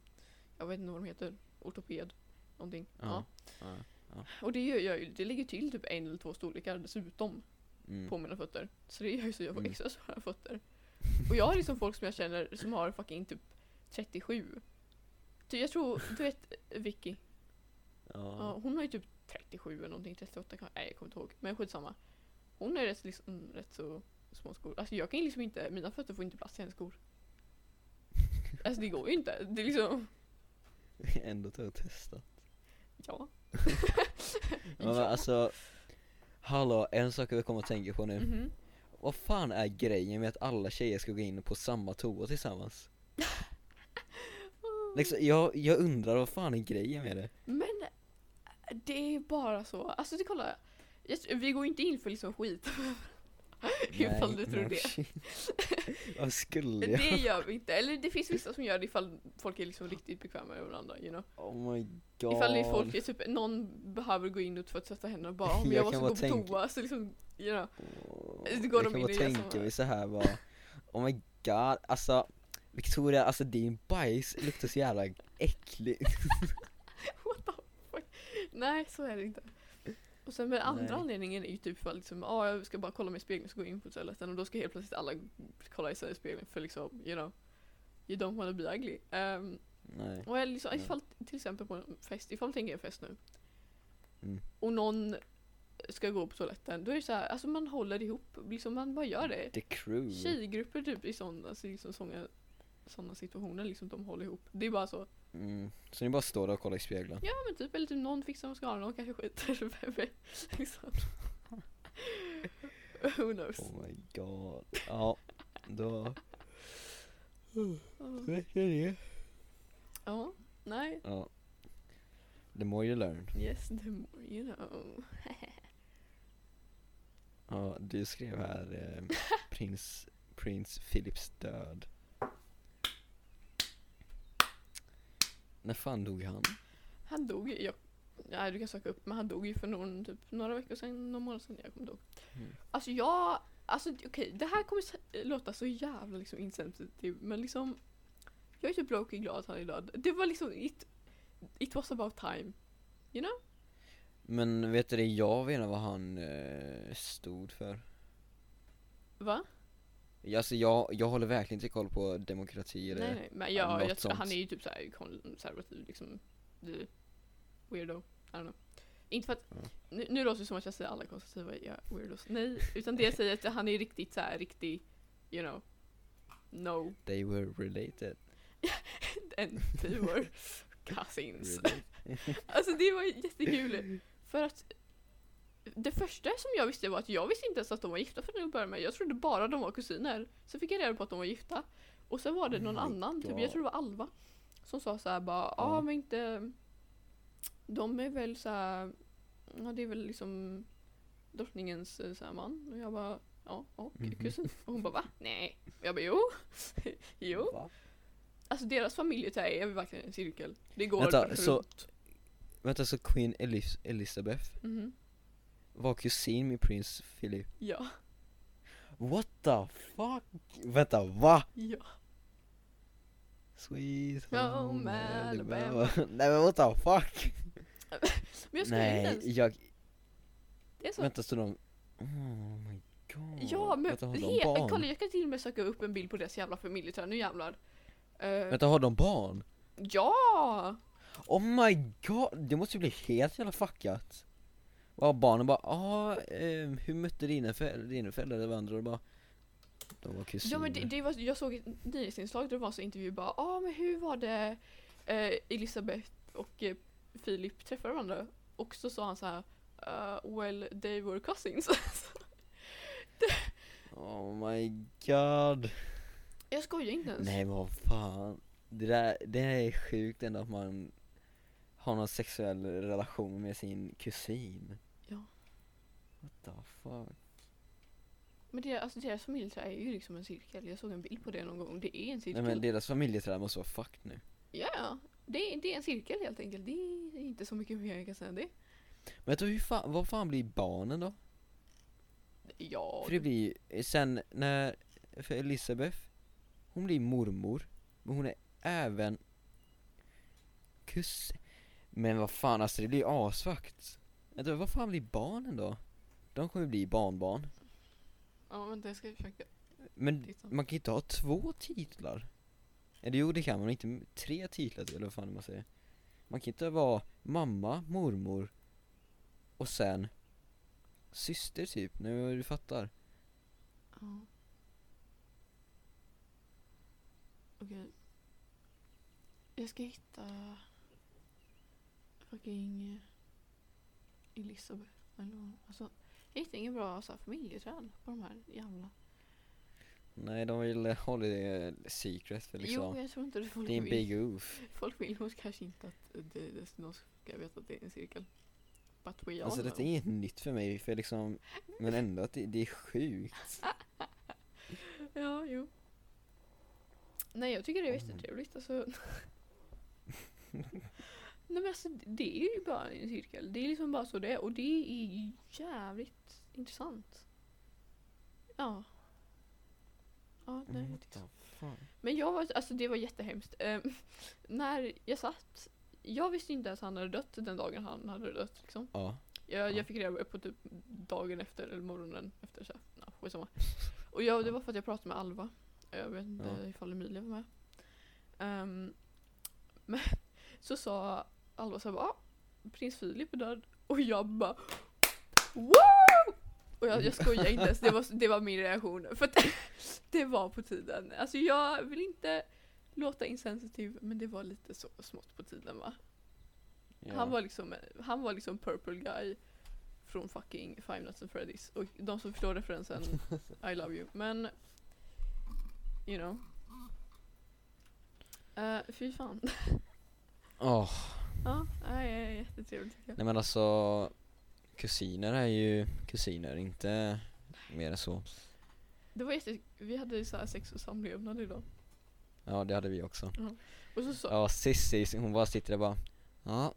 jag vet inte vad de heter, ortoped, någonting. Ja. Ja. Ja. Och det gör jag ju, det ligger till typ en eller två storlekar dessutom Mm. på mina fötter. Så det gör ju så jag får Mm. extra stora fötter. Och jag har liksom folk som jag känner som har fucking typ 37. Ty jag tror, du vet Vicky? Ja. hon har ju typ 37 eller någonting, 38 kan, nej jag kommer inte ihåg. Men skitsamma. Hon är rätt, liksom, mm, rätt så små skor. Alltså jag kan ju liksom inte, mina fötter får inte plats i hennes skor. Alltså det går ju inte. Det är liksom, Ändå tar och testat. ja. Ja. Men alltså Hallå, en sak jag kommer att tänka på nu. Mhm. Vad fan är grejen med att alla tjejer ska gå in på samma toa tillsammans? Liksom, jag, jag undrar vad fan är grejen med det? Men det är bara så. Alltså det kollar jag, vi går inte in för liksom skit. ifall du tror det. Vad skulle jag? Det gör vi inte. Eller det finns vissa som gör det ifall folk är liksom riktigt bekväma med varandra. You know? Oh my god. Ifall det är folk, är typ, någon behöver gå in och tvätta händerna bara om Jag jag, måste gå på tänka- toa så liksom, you know. Det går jag de kan bara tänka mig så här bara Oh my god, alltså Victoria, alltså din bajs luktar så jävla äckligt? Nej så är det inte. Och sen med andra Nej. anledningen är ju typ för liksom, ah, jag ska bara kolla mig i spegeln så går jag in på toaletten och då ska helt plötsligt alla kolla i sig i spegeln för liksom, you know. You don't wanna be ugly. Um, Nej, Och jag liksom, Nej. ifall, till exempel på en fest, ifall tänker en fest nu. Mm. Och någon ska gå på toaletten, då är det så här, alltså man håller ihop, liksom man bara gör det. the crew Tjejgrupper typ i sådana alltså, liksom, såna, såna situationer, liksom de håller ihop. Det är bara så. Mm. Så ni bara står där och kollar i spegeln? Ja men typ, eller typ någon fixar mascara, någon kanske skiter, vem liksom. Who knows? Oh my god, ja då vet jag det Ja, nej. Ja The more you learn Yes, the more you know. Ja, du skrev här eh, prins, prins Philips död När fan dog han? Han dog ju, jag, nej du kan söka upp, men han dog ju för någon, typ, några veckor sedan, några månader sedan, jag kommer inte ihåg. Mm. Alltså jag, alltså okej, det här kommer s- låta så jävla liksom insensitive, men liksom jag är typ low glad att han är död. Det var liksom, it, it was about time. Men vet du det, jag vet inte vad han eh, stod för Va? Alltså jag, jag håller verkligen inte koll på demokrati eller nej nej, men jag, något jag sånt. han är ju typ såhär konservativ liksom. The weirdo. I don't know. Inte för att, Ja. nu, nu låter det som att jag säger alla konservativa är weirdos. Nej, utan det jag säger är att han är riktigt såhär, riktig, you know, no, They were related. and they were cousins. Alltså det var jättekul. För att det första som jag visste var att jag visste inte ens att de var gifta för att börja med. Jag trodde bara de var kusiner. Så fick jag reda på att de var gifta. Och sen var det Oh någon my annan, typ, jag tror det var Alva. Som sa så här bara, ja Ja. men inte De är väl så här, ja det är väl liksom drottningens eh, så här man. Och jag bara, ja, ja Mhm. kusin. Och hon bara va? Nej. Och jag bara jo. jo. Va? Alltså deras familjeträd är verkligen en cirkel. Det går Vänta, runt. så- Vänta så Queen Elis- Elizabeth Mhm. Var kusin med prins Philip? Ja. What the fuck? Vänta, va? Ja. Sweet Home Alabama. Nej men what the fuck? Men jag skojar inte ens. jag, så. vänta så de, oh my god Ja men Vänta, he- kolla jag kan till och med söka upp en bild på deras jävla familjeträd, nu jävlar. Eh, Vänta, har de barn? ja! Oh my god, det måste ju bli helt jävla fuckat Och barnen bara, ah, eh, hur mötte dina föräldrar, dina föräldrar varandra? Och bara, de var kusiner Ja men det, det var, jag såg ett nyhetsinslag där det var så intervju bara, ja ah, men hur var det eh, Elisabeth och eh, Filip träffade varandra? Och så sa han så här, "Uh, well they were cousins. Oh my god jag skojar inte ens. Nej vad fan Det där, det är sjukt ändå att man har någon sexuell relation med sin kusin Ja. What the fuck Men det, alltså, deras familjeträd är ju liksom en cirkel, jag såg en bild på det någon gång, det är en cirkel. Nej men deras familjeträd måste vara fucked nu Ja, ja. det, är- det är en cirkel helt enkelt, det är inte så mycket mer jag kan säga än det. Men du hur fan, vad fan blir barnen då? Ja, För det blir ju- sen när, för Elisabeth Hon blir mormor Men hon är även Kuss Men vad fan alltså det blir ju asvakt Vänta, vad fan blir barnen då? De kommer bli barnbarn ja vänta jag ska försöka Men titta. man kan inte ha två titlar Eller jo det kan man, men inte tre titlar eller vad fan man säger Man kan inte vara mamma, mormor Och sen Syster typ, nu du fattar Ja. Okej. Jag ska hitta fucking Elisabeth. Eller alltså, jag hittar ingen bra så här, familjeträd på de här jävla. Nej de vill hålla det secret för liksom Jo, jag tror inte det folk Det är en big oof Folk vill nog kanske inte att det, det, någon ska veta att det är en cirkel. But we all Alltså detta är inget nytt för mig för liksom Men ändå att det, det är sjukt Ja, jo. Nej, jag tycker det är Mm. jättetrevligt. Alltså. Nej men alltså det är ju bara en cirkel. Det är liksom bara så det är och det är jävligt intressant. Ja. Ja, nej, What the fuck? Men jag var, alltså det var jättehemskt. Ehm, när jag satt, jag visste inte att han hade dött den dagen han hade dött liksom. Ja, Jag, Ja. jag fick reda på typ dagen efter, eller morgonen efter så ja, skitsamma. Och jag, det var för att jag pratade med Alva. Jag vet inte Ja. ifall Emilia var med. Ehm, men så sa Alva här, bara, ah, prins Filip är död. Och jag bara Wow! Och jag, jag skojar inte ens, det var, det var min reaktion. För att det var på tiden. Alltså jag vill inte låta insensitiv men det var lite så smått på tiden va. ja. Han var liksom, han var liksom purple guy från fucking Five Nights at Freddy's. Och de som förstår referensen, I love you. Men, you know. Uh, fy fan. Åh, ja, nej, jättetrevligt tycker jag. nej men alltså Kusiner är ju kusiner, inte mer än så. Det var jätte, vi hade ju så här sex och samlevnad idag. Ja det hade vi också. Och så sa, Ja Cissi, hon bara sitter där bara Ja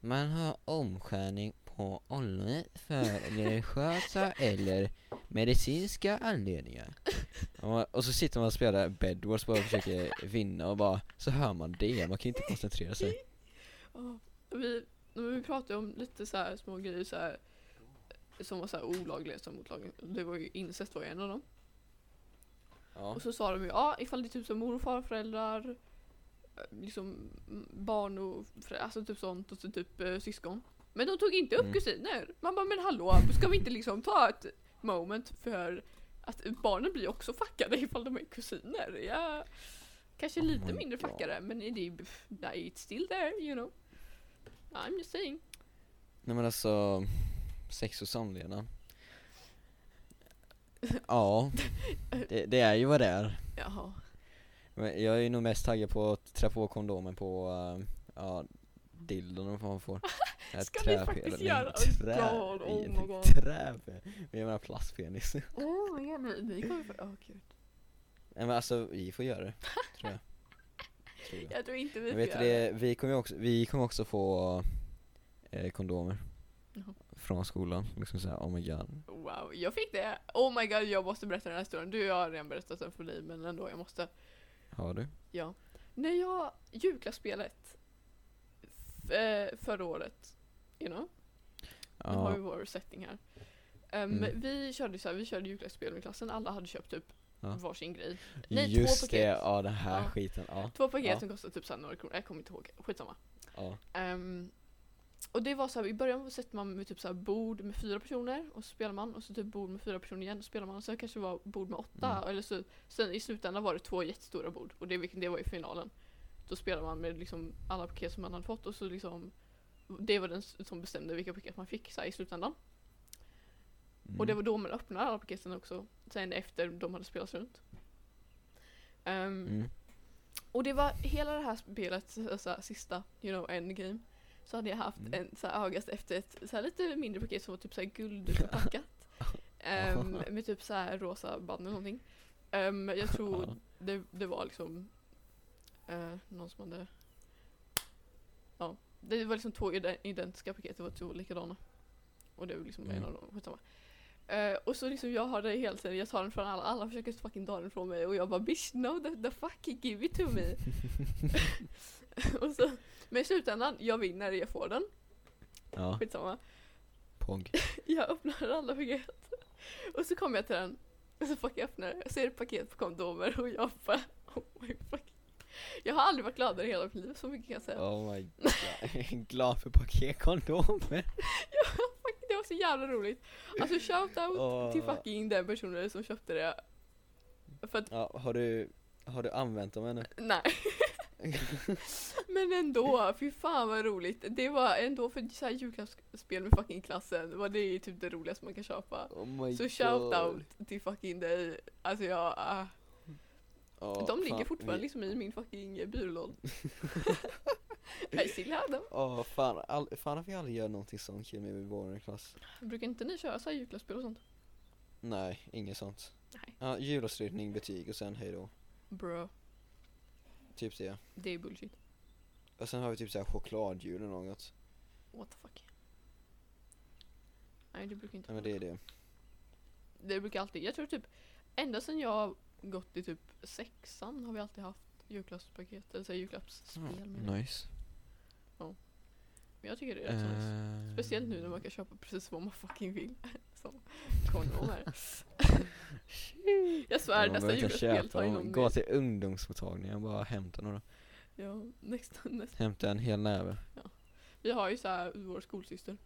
Man har omskärning på ollonet för religiösa eller medicinska anledningar. Och, så sitter man och spelar Bedwars bara och försöker vinna och bara Så hör man det, man kan ju inte koncentrera sig. ja, vi, vi pratade om lite så här små grejer så här, som var så här olagliga som motlagning. Det var ju incest var ju en av dem. Ja. Och så sa de ju, ja ifall det är typ som mor och farföräldrar, eh, liksom barn och föräldrar, alltså typ sånt och så typ eh, syskon. Men de tog inte upp Mm. kusiner. Man bara, men hallå, ska vi inte liksom ta ett moment för att barnen blir också fuckade ifall de är kusiner? Ja, kanske Oh lite my mindre God. fuckade, men det är, it's still there, you know. I'm just saying. Nej men alltså, sex och samlevnad. Ja, det, det är ju vad det är. Jaha. Men jag är nog mest taggad på att trä på kondomen på, uh, ja, dildon vad man får. Ska ni faktiskt göra? Trä, God, oh my God. Men jag menar plastpenis. Oh my god, ni, kommer få, åh gud. Nej men alltså, vi får göra det, tror jag. Tror jag. Jag tror inte vi Men får vet göra det, vi kommer ju också, vi kommer också få eh, kondomer Jaha. från skolan, liksom såhär, oh my god Wow, jag fick det. Oh my god, jag måste berätta den här historien. Du, jag har redan berättat den för dig, men ändå, jag måste. Har du? Ja. När jag, julklappsspelet f- eh, förra året, you know, nu har vi Ja, vår setting här. Um, Mm. Vi körde så här, vi körde julklappsspel med klassen, alla hade köpt typ Ja. varsin grej. Nej, två just paket. det, ja den här Ja. skiten, ja, Två paket Ja. som kostade typ så några kronor, jag kommer inte ihåg, skitsamma. ja, Ehm, och det var så här, i början sätter man med typ så bord med fyra personer och så spelar man och så typ bord med fyra personer igen och spelar man och sen kanske det var bord med åtta Mm. eller så sen i slutändan var det två jättestora bord och det, det var i finalen. Då spelade man med liksom alla paket som man hade fått och så liksom det var den som bestämde vilka paket man fick så här, i slutändan. Mm. Och det var då man öppnade alla paketen också sen efter de hade spelats runt. Ehm, mm. och det var hela det här spelet, så så här, sista, you know, endgame. Så hade jag haft Mm. en så här, efter ett så här, lite mindre paket som var typ så här guldpackat. um, med typ så här rosa band eller någonting. Ehm, jag tror det, det var liksom eh, någon som hade Ja, det var liksom två ide- identiska paket, det var två likadana. Och det var liksom Mm. en av dem, skitsamma. Eh, och så liksom jag har det hela tiden, jag tar den från alla, alla försöker fucking ta den från mig och jag bara bitch no the, the fuck give it to me. och så, men i slutändan, jag vinner, jag får den. Ja, Skitsamma. pog. Jag öppnar alla paket. Och så kommer jag till den. Och så fucking öppnar jag. Det ett paket på kondomer och jag bara oh my fuck. Jag har aldrig varit gladare i hela mitt liv, så mycket kan jag säga. Oh my god, glad för paketkondomer. Fuck, det var så jävla roligt. Alltså shout out Åh. till fucking den personen som köpte det. För att, Ja, har du, har du använt dem ännu? nej. Men ändå, fy fan vad roligt. Det var ändå för så här julklappsspel med fucking klassen, var det är typ det roligaste man kan köpa. Oh my Så shout out till fucking dig. Alltså jag, ah. Ja, De ligger fan, fortfarande liksom i min fucking byrålåda. I still have them. Åh fan, all, fan att vi aldrig gör någonting sånt kul med vår klass Brukar inte ni köra så här julklappsspel och sånt? Nej, inget sånt Nej. Ja, julavslutning, betyg och sen hejdå Bro, Typ det det är bullshit. Och sen har vi typ såhär chokladjul eller något What the fuck. Nej det brukar inte Ja men det är det Det brukar alltid, jag tror typ ända sedan jag har gått i typ sexan har vi alltid haft julklappspaket, eller så här julklappsspel det. Nice jag tycker det är rätt så nice. Eh, Speciellt nu när man kan köpa precis vad man fucking vill. Som kondomer. jag svär ja, nästa tar dem, inom gå till ungdomsmottagningen och bara hämta några Ja, nästa, nästa. Hämta en hel näve Vi har ju så här vår skolsyster.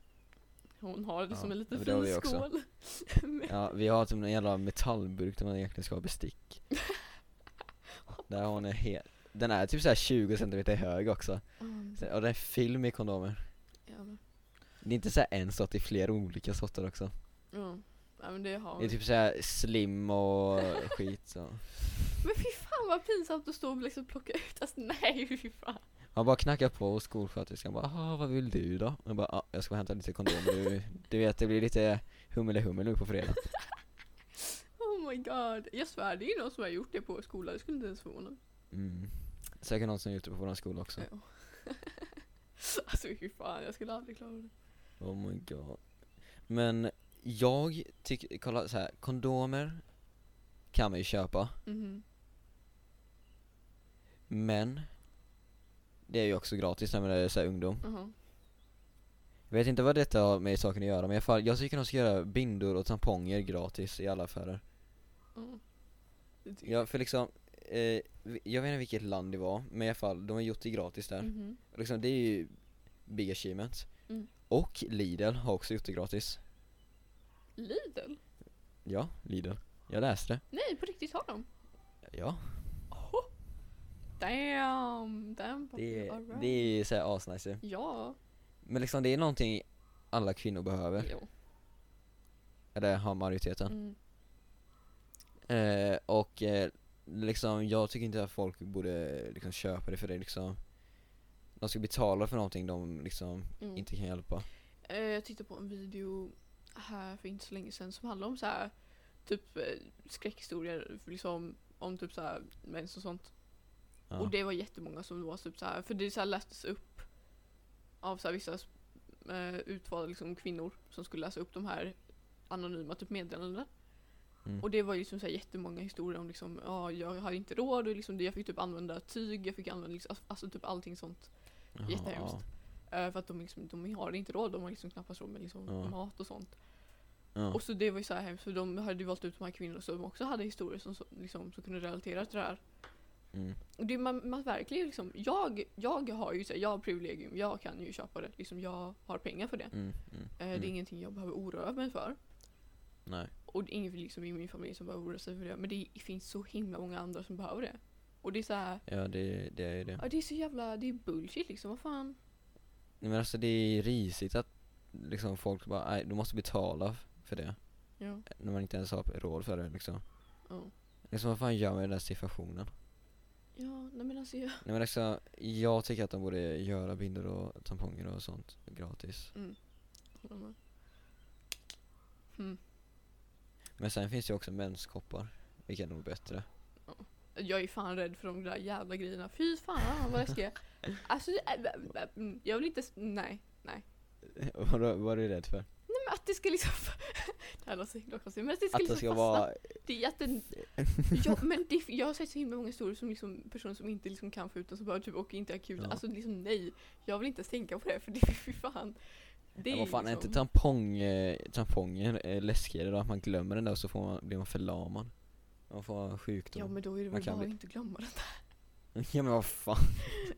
Hon har liksom Ja, en liten har fin vi skål. Ja, vi har typ en jävla metallburk där man egentligen ska ha bestick Där hon är helt Den är typ såhär 20 cm hög också Mm, Så- Och det är film i kondomer jävlar. Det är inte såhär en sort, det är flera olika sorter också Ja, ja men det har Det är typ såhär slim och skit så Men fy fan vad pinsamt att stå och liksom plocka ut. Alltså nej fy fan. Man bara knackar på hos skolsköterskan bara "Jaha, vad vill du då?” Jag bara ah, jag ska hämta lite kondomer, du, du vet det blir lite hummel nu på fredag Oh my god. Jag svär det är någon som har gjort det på vår skola. Det skulle inte ens förvåna mm. Säkert någon som gjort det på våran skola också Ja. alltså fy fan jag skulle aldrig klara det. Oh my god Men jag tycker, kolla så här, kondomer kan man ju köpa Mhm. Men Det är ju också gratis när man är så här ungdom Jaha. Jag vet inte vad detta har med saken att göra men i fall, jag tycker de ska göra bindor och tamponger gratis i alla affärer tycker Ja för liksom, eh, jag vet inte vilket land det var, men i alla fall, de har gjort det gratis där. Och liksom, det är ju big achievement. Mm. Och Lidl har också gjort det gratis. Lidl? Ja, Lidl. Jag läste det. Nej, på riktigt har de? Ja, Damn, damn det, är- alright. det är såhär asnice Ja, Men liksom det är någonting alla kvinnor behöver, jo. eller har majoriteten. Mm. Eh, och eh, liksom, jag tycker inte att folk borde liksom köpa det för det liksom De ska betala för någonting de liksom Mm. inte kan hjälpa. Eh, Jag tittade på en video här för inte så länge sedan som handlar om så här typ eh, skräckhistorier liksom om typ så här mens och sånt. Ja. Och det var jättemånga som var typ så här för det så här lästes upp av så här vissa eh, utvalda liksom kvinnor som skulle läsa upp de här anonyma typ meddelandena. Mm. Och det var ju liksom så här jättemånga historier om liksom, ja jag hade inte råd och liksom jag fick typ använda tyg, jag fick använda liksom, alltså typ allting sånt. Jaha, jättehemskt. Eh, för att de, liksom, de har inte råd, de har liksom knappast råd med liksom Ja. mat och sånt. Ja. Och så det var ju så här hemskt för de hade ju valt ut de här kvinnorna som också hade historier som, liksom, som kunde relatera till det här. Mm. Och det man, man verkligen liksom, jag, jag har ju så här, jag har privilegium, jag kan ju köpa det. Liksom, jag har pengar för det. Mm. Mm. Eh, Det Mm. är ingenting jag behöver oroa mig för. Nej. Och det är ingen liksom, i min familj som behöver oroa sig för det. Men det finns så himla många andra som behöver det. Och det är så här, Ja det, det är ju det. ja det är så jävla, det är bullshit liksom, vad fan. Nej, Men alltså det är risigt att liksom folk bara, nej du måste betala för det. Ja. När man inte ens har råd för det liksom. Ja, Liksom vad fan gör man i den där situationen? ja nej men alltså jag, Nej men liksom, jag tycker att de borde göra bindor och tamponger och sånt gratis. mm. Mm. Men sen finns det ju också menskoppar, vilket är nog bättre. Jag är fan rädd för de där jävla grejerna. Fy fan vad läskiga. Alltså, mm, jag vill inte, nej, nej. vad, vad är du rädd för? Nej men att det ska liksom, det här låter så himla konstigt, men att det ska Att liksom det ska fastna. vara, Det är att den, ja, men det, jag har sett så himla många historier som liksom personer som inte liksom kan få ut den som bara typ åker in till akuten. Ja. Alltså liksom nej, jag vill inte ens tänka på det för det, fy fan. Det ja, är vad fan är liksom, inte tampong, eh, tamponger eh, läskigare då? Att man glömmer den där och så får man, blir man förlamad. Man får Ja sjukdom. men då är det väl bara att bli- inte glömma det Ja men vad fan.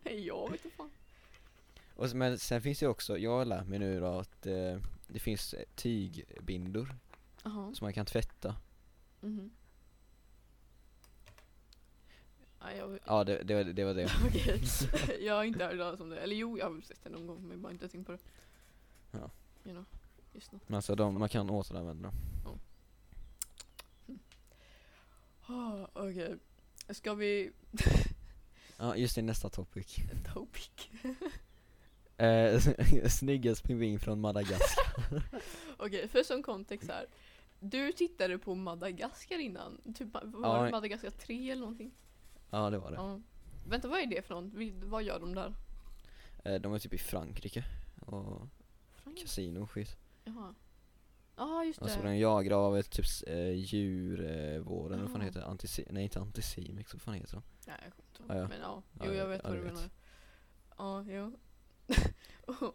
där. Jag vet inte fan. Och, så- men sen finns det också, jag har lärt mig nu då att eh, det finns eh, tygbindor Jaha. som man kan tvätta. Mhm. Ja, jag, Ja det, det, var- det var det. Okej, jag har inte hört talas om det. Eller jo, jag har sett det någon gång men jag bara inte tänkt på det. Ja. You know, just nu. Men alltså de, man kan återanvända dem. Oh, Okej, ska vi... Ja just det, nästa topic. Topic. Eh, snyggast pingvin från Madagaskar. Okej, för som kontext här. Du tittade på Madagaskar innan. Typ, var Ja. det Madagaskar 3 eller någonting? ja det var det. Ja. Vänta, vad är det för något? Vad gör de där? Eh, de är typ i Frankrike. Och Frank? kasino och skit. Jaha. Ja, just Och så det. de jagar av ett typ eh, djurvården, vad fan heter det? Antisi- nej inte Anticimex, vad fan heter de? Nej, jag kommer inte ihåg. Ja, ja. Men ja, jo jag ja, vet ja, vad du menar. Ja, jo.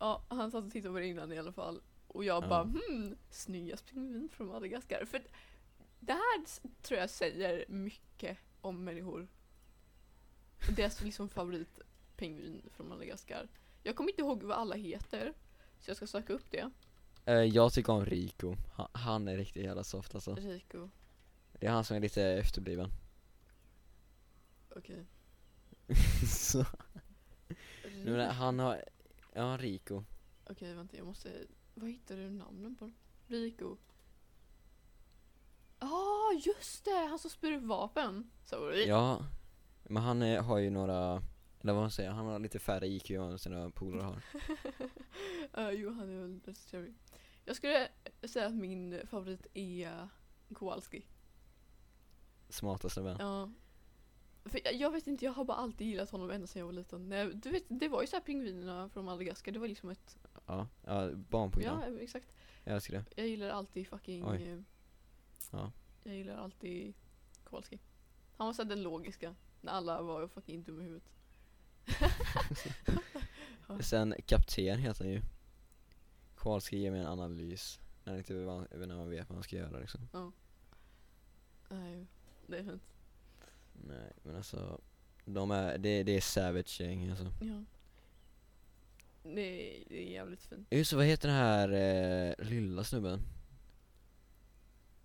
Ja, han satt och tittade på det innan i alla fall. Och jag Ja. bara hmm, snyggast pingvin från Madagaskar. För det här tror jag säger mycket om människor. Deras liksom favoritpingvin från Madagaskar. Jag kommer inte ihåg vad alla heter. Så jag ska söka upp det. Eh, jag tycker om Rico, han, han är riktigt jävla soft alltså. Rico. Det är han som är lite efterbliven. Okej. så, men han har, ja Rico. Okej, vänta jag måste... Vad hittar du namnen på? Rico. ah, just det! Han som spyr ut vapen. Sorry. Ja, men han är, har ju några, eller vad man säger, han har lite färre IQ än sina polare har. Uh, jo, han är väl trevlig. Jag skulle säga att min favorit är Kowalski. Smartaste vän. Ja. För jag, jag vet inte, jag har bara alltid gillat honom ända sedan jag var liten. Nej, Du vet, det var ju så här pingvinerna från Madagaskar, det var liksom ett... Ja, ja barnprogram. Ja, exakt. Jag älskar det. Jag gillar alltid fucking... Oj. eh, Ja. Jag gillar alltid Kowalski. Han var såhär den logiska, när alla var fucking dumma i huvudet. Sen kapten heter han ju. Kowalski ger mig en analys. När, inte, när man vet vad man ska göra liksom. Nej. Det är fint. Nej men alltså, de är, det, det är savage gäng alltså. Ja. Det är, det är jävligt fint. Just vad heter den här eh, lilla snubben?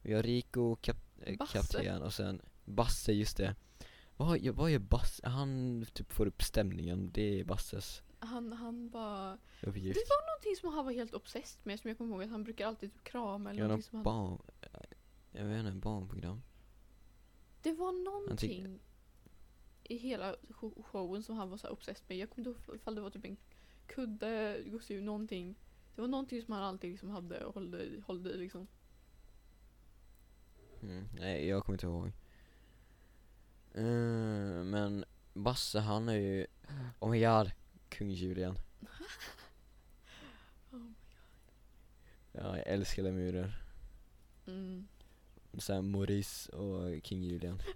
Vi har Rico, kap, eh, Basse. kapten och sen Basse, just det. Vad, vad gör Basse? Han typ får upp stämningen, det är Basses Han, han bara... Det uppgift. var någonting som han var helt obsessed med som jag kommer ihåg att han brukar alltid typ krama eller Ja, någonting som han... jag vet inte, barnprogram. Det var någonting i hela sho- showen som han var så obsessed med. Jag kommer inte ihåg ifall det var typ en kudde, gosedjur, någonting. Det var någonting som han alltid liksom hade och hållde i liksom. Mm, nej, jag kommer inte ihåg. Eh, men Basse han är ju, oh my god, kung Julian. Oh my Ja, jag älskar lemurer. Mm. Sen Maurice och King Julian.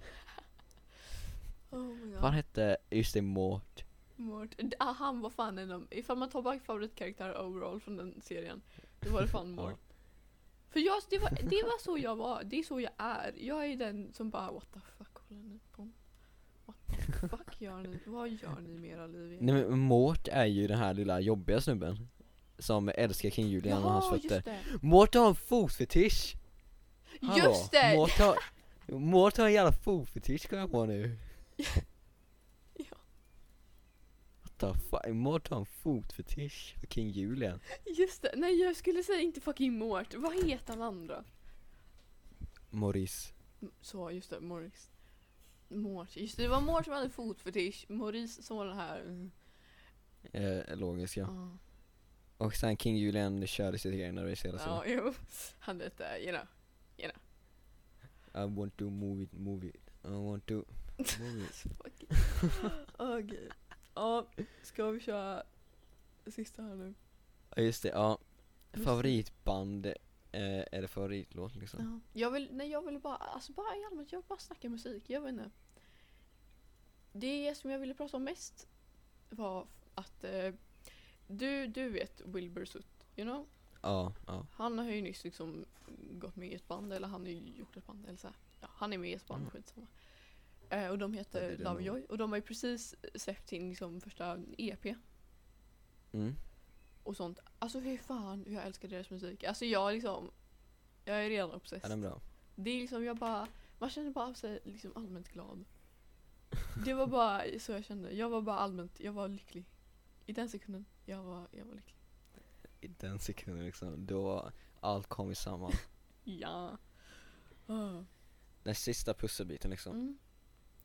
Oh my Vad han hette, just det, Mort. Mort. Ah, Han var fan en av, ifall man tar bort favoritkaraktär overall från den serien, då var det fan Mort. För jag, det, var, det var så jag var, det är så jag är. Jag är den som bara what the fuck håller ni på med? What the fuck gör ni? Vad gör ni med era liv Nej men Mort är ju den här lilla jobbiga snubben. Som älskar King Julian och hans fötter. Mort har en fotfetisch! Hallå, Just det! Mort har, Mort har en jävla fotfetisch kom jag på nu. Ja. What the fuck, Mort har en fotfetisch för King Julian. Just det! Nej jag skulle säga inte fucking Mort, vad heter han andra? Maurice. M- Så, just det, Morris. Mort, just det, det var Mort som hade fotfetisch, Maurice som var den här... Eh, logiska. Ja, Och sen King Julian körde sitt egna race hela ja tiden. jo. Han hette, you know. I want to move it, move it. I want to move it. Okej. Ja, ska vi köra sista här nu? Ja just det, ja. Det. Favoritband, eh, eller favoritlåt liksom. Ja. Jag vill, nej jag vill bara, alltså bara i allmänt, jag vill bara snacka musik, jag vet inte. Det som jag ville prata om mest var att eh, du, du vet Wilbur Sutt, you know? Ja, ja. Han har ju nyss liksom gått med i ett band, eller han har ju gjort ett band, eller så här. Ja, han är med i ett band, Mm. skitsamma. Eh, och de Ja, heter är nog. Lovejoy, och de har ju precis släppt sin liksom, första EP Mm. och sånt. Alltså hur fan, jag älskar deras musik. Alltså jag liksom, jag är redan Är obsessed. den bra? Det är liksom, jag bara, man känner bara sig liksom allmänt glad. Det var bara så jag kände. Jag var bara allmänt, jag var lycklig. I den sekunden, jag var, jag var lycklig. I den sekunden liksom, då allt kom samman. Ja. Ah. Den sista pusselbiten liksom, Mm,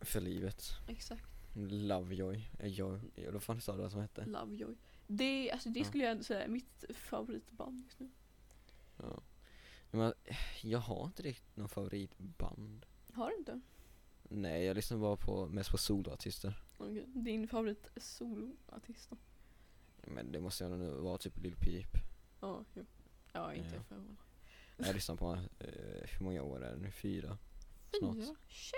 för livet. exakt. Lovejoy, eh, joy, ja, vad fan sa du att som hette? Lovejoy. Det, alltså det Ja. skulle jag ändå säga är mitt favoritband just nu. Ja. Men jag har inte riktigt någon favoritband. Har du inte? Nej, jag lyssnar bara på, mest på soloartister. Okej. Din favorit soloartist då? Men det måste nog vara typ Lil Peep. Ja, jo. Ja, inte Ja. förvånad. Jag lyssnar på, eh, hur många år är det nu? Fyra? Snart. Fyra? Sheesh.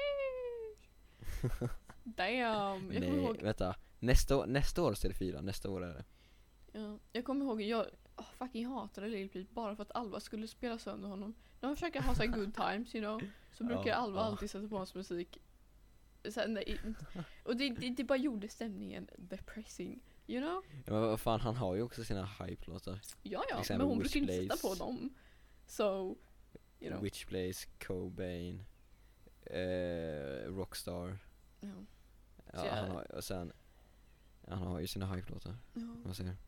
Damn! Jag Nej, ihåg vänta. Nästa år, nästa år så är det fyra, nästa år är det. Ja, jag kommer ihåg, jag oh, fucking hatade Lil Peep bara för att Alva skulle spela sönder honom. De försöker ha så good times, you know, så brukar Ja, Alva ja. alltid sätta på hans musik. Nej, och det, det, det bara gjorde stämningen depressing, you know? Ja, men vad fan, han har ju också sina hype-låtar. Ja, ja, men hon brukar inte sätta på dem. So, you know. Witchblaze, Cobain, eh, Rockstar. Ja, Ja, Så han har, och sen, han har ju sina hype-låtar. ja.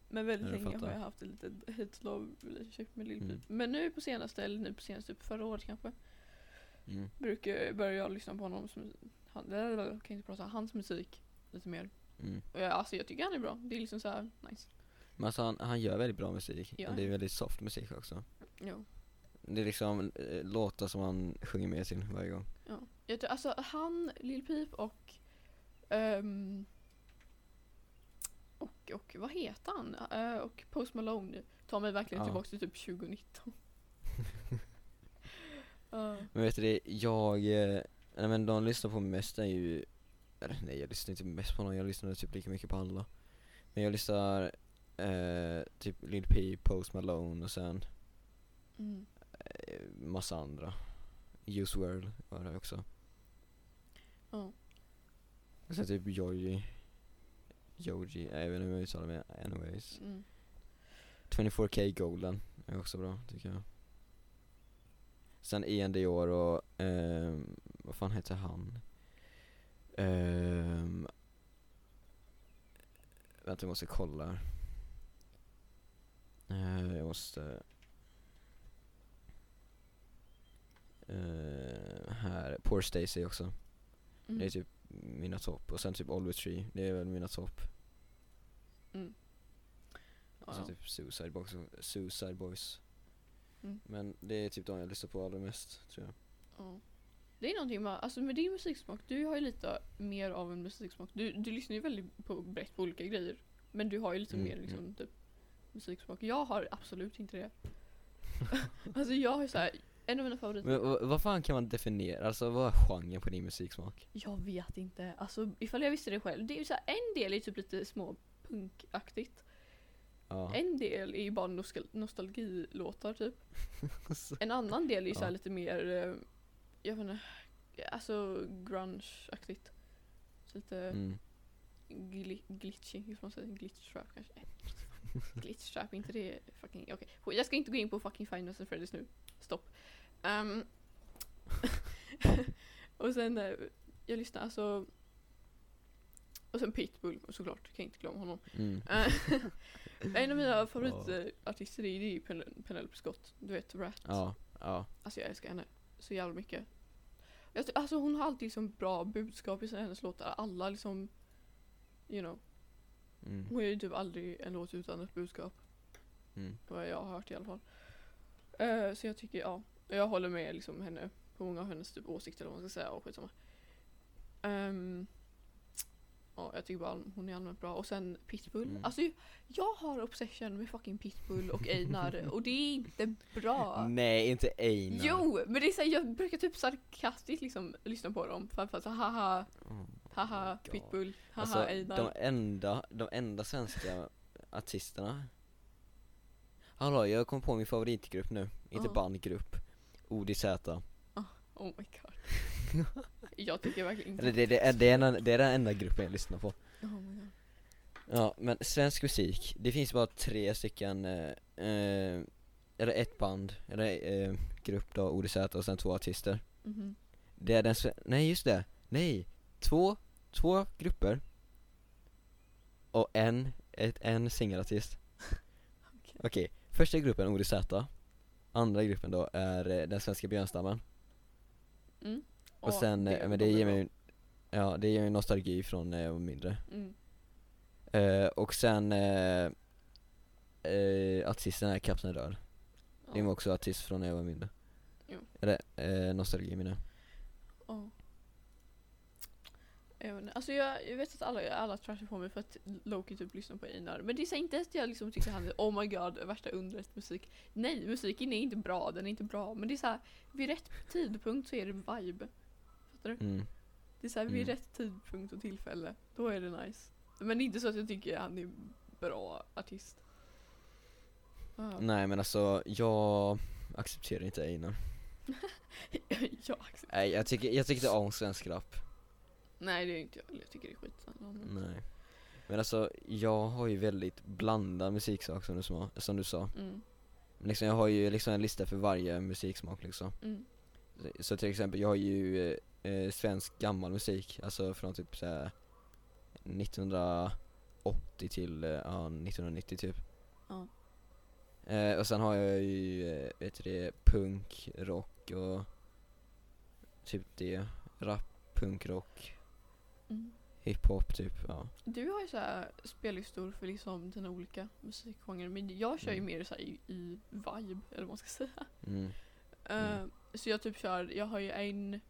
Men väldigt länge har fattar. jag haft ett litet hate-love relationship med Lil Peep. Mm. Men nu på senaste, eller nu på senaste, typ förra året kanske, Mm. brukar börja jag lyssna på honom som, han, kan inte prata, hans musik lite mer. Mm. Och jag, alltså jag tycker han är bra. Det är liksom så här nice. Men alltså han, han gör väldigt bra musik. Ja. Och det är väldigt soft musik också. Ja. Det är liksom eh, låtar som han sjunger med till varje gång. ja. Jag tror, alltså han, Lil Peep och ehm, och, och vad heter han? Eh, och Post Malone tar mig verkligen Ja. tillbaka till typ 2019. Ja. Men vet du det, jag, eh, nej men de lyssnar på mest är ju, nej jag lyssnar inte mest på någon, jag lyssnar typ lika mycket på alla. Men jag lyssnar eh, typ Lil Peep, Post Malone och sen mm. eh, massa andra. Use World var det också. Ja. Och sen typ Joji. Joji, jag vet inte hur jag uttalar det anyways. Mm. 24K Golden är också bra tycker jag. Sen Ian Dior och, ehm, vad fan heter han? Ehm, vänta jag måste kolla. Eh, jag måste Eh, här, Poor Stacy också. Mm. Det är typ mina topp. Och sen typ Oliver Tree, det är väl mina topp. Mm. Och sen typ Suicide Boys, Suicide Boys. Mm. Men det är typ de jag lyssnar på allra mest tror jag. Ja. Det är någonting med, alltså med din musiksmak, du har ju lite mer av en musiksmak. Du, du lyssnar ju väldigt på, brett på olika grejer. Men du har ju lite Mm, mer liksom typ musiksmak. Jag har absolut inte det. alltså jag har ju såhär, en av mina favoriter. Men vad, vad fan kan man definiera, alltså vad är genren på din musiksmak? Jag vet inte. Alltså ifall jag visste det själv. Det är ju såhär, en del är typ lite små punkaktigt. Ja. En del är ju bara nostal- nostalgilåtar typ. En annan del är ju Ja. lite mer, eh, jag vet inte, alltså grunge-aktigt. Lite mm. gli- glitchy, hur får man säga? Glitch trap kanske? Nej. Glitch trap, inte det fucking, okej. Jag ska inte gå in på fucking Five Nights at Freddy's nu. Stopp. Ehm, och sen, eh, jag lyssnar alltså och sen Pitbull såklart, kan jag inte glömma honom. Mm. Eh, en av mina favoritartister är ju Pen- Penelope Scott, du vet Rat. Ja, ja. Alltså jag älskar henne så jävla mycket. Alltså hon har alltid liksom bra budskap i sina hennes låtar. Alla liksom, you know. Mm. Hon är ju typ aldrig en låt utan ett budskap. Mm. Vad jag har hört i alla fall. Eh, så jag tycker, ja. Jag håller med liksom henne på många av hennes typ åsikter eller vad man ska säga och skitsamma. Um, ja, jag tycker bara hon är allmänt bra. Och sen Pitbull. Mm. Alltså jag har obsession med fucking Pitbull och Einar och det är inte bra. Nej, inte Einar. Jo, men det är så här, jag brukar typ sarkastiskt liksom lyssna på dem. För att så haha, Oh. haha, God. Pitbull, haha, Alltså, Einar. de enda, de enda svenska artisterna Hallå, jag kom på min favoritgrupp nu, inte Ja. bandgrupp ODZ Oh my god. jag tycker verkligen inte. Eller det, det, är- det, är den, det är den enda gruppen jag lyssnar på Oh my god. Ja, men svensk musik, det finns bara tre stycken, eh, eh, eller ett band, eller eh, grupp då, ODZ och sen två artister Mhm. Det är den sve- nej just det, nej, två, två grupper Och en, ett, en singelartist Okej. Okej, första gruppen ODZ Andra gruppen då är eh, den svenska björnstammen Mm. Och Ja, sen, eh, men det ger mig Ja, det ger mig nostalgi från när jag var mindre Mm. eh, Och sen eh, eh, Artisten är Kapten Rör Det är Ja. också artist från när jag var mindre Jo. Eller, eh, nostalgi menar jag Ja. Jag alltså jag, jag vet att alla, alla trashar på mig för att Loki typ lyssnar på Einar. Men det är inte att jag liksom tycker han är oh my god, värsta undret musik. Nej, musiken är inte bra, den är inte bra. Men det är så här, vid rätt tidpunkt så är det vibe. Fattar du? mm. Det är så här, vid Mm. rätt tidpunkt och tillfälle, då är det nice. Men det är inte så att jag tycker han är bra artist. Ja. Nej men alltså, jag accepterar inte Einar jag accepterar. Nej jag tycker, jag tycker inte om svensk rap Nej det är inte jag jag tycker det är skitsamma. Nej Men alltså, jag har ju väldigt blandad musiksmak som du, sa, som du sa Mm, liksom, jag har ju liksom en lista för varje musiksmak liksom mm, Så- till exempel, jag har ju eh, svensk gammal musik, alltså från typ såhär 1980 till, eh, ja 1990 typ ja. eh, Och sen har jag ju, eh, vet det, punk, rock och typ det, rap, punk, rock, Mm. hiphop typ, ja Du har ju så här spellistor för liksom dina olika musikgenrer men jag kör ju Mm. mer så här i, i vibe eller vad man ska säga. mm. Eh, Mm. Så jag typ kör, jag har ju en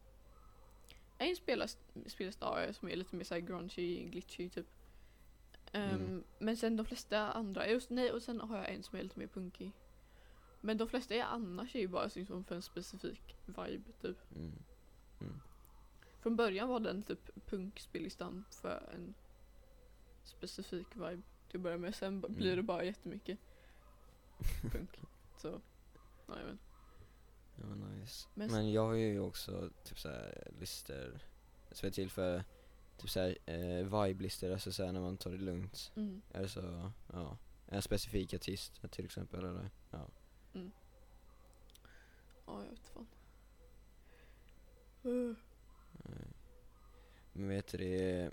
en spellista som är lite mer så här grungy, glitchy typ. Ehm, Mm. Men sen de flesta andra, just, nej och sen har jag en som är lite mer punkig. Men de flesta är annars är ju bara liksom för en specifik vibe typ. Mm. Från början var den typ punkspellistan för en specifik vibe till att börja med. Sen blir Mm. det bara jättemycket punk. Så, jag vet. Ja, nice. Men Men, jag har ju också typ såhär listor som är till för typ såhär eh, vibe-listor, alltså såhär när man tar det lugnt. Mm. Eller så, ja. En specifik artist till exempel eller, ja. Ja, jag vet fan. Uh. Men vet du det,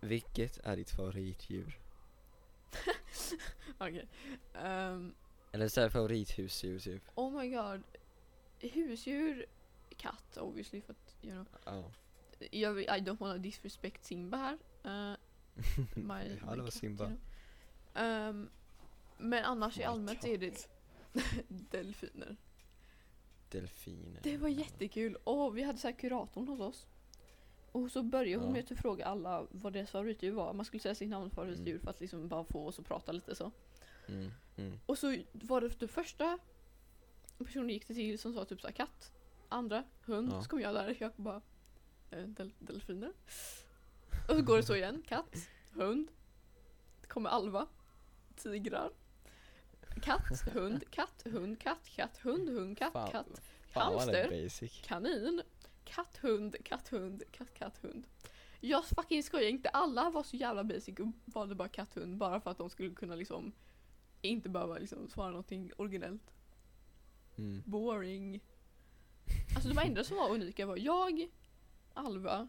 vilket är ditt favoritdjur? Okej. Ehm, Eller såhär favorithusdjur typ? oh my god. Husdjur, katt obviously för att you know. Ja. Jag, vill- I don't wanna disrespect Simba här. Uh, my, cat, Simba. you know. Ehm, men annars i My allmänt cat. är det delfiner. Delfiner. Det var jättekul. Och vi hade så här kuratorn hos oss. Och så började hon Ja. med att fråga alla vad deras favoritdjur var. Man skulle säga sitt namn på favoritdjur för att liksom bara få oss att prata lite så. Mm, mm. Och så var det det första personen gick det till som sa typ så här katt. Andra hund. Ja. Så kom jag där jag bara del, delfiner. Och så går det så igen. Katt, hund. Det kommer Alva. Tigrar. Katt, hund, katt, hund, katt, katt, hund, hund, katt, Fan, katt. Fan Hamster. basic. Kanin. Katt, hund, katt, hund, katt, katt, hund. Jag fucking skojar inte. Alla var så jävla basic och valde bara katt, hund bara för att de skulle kunna liksom inte behöva liksom svara någonting originellt. Mm. Boring. Alltså de enda som var unika var jag, Alva,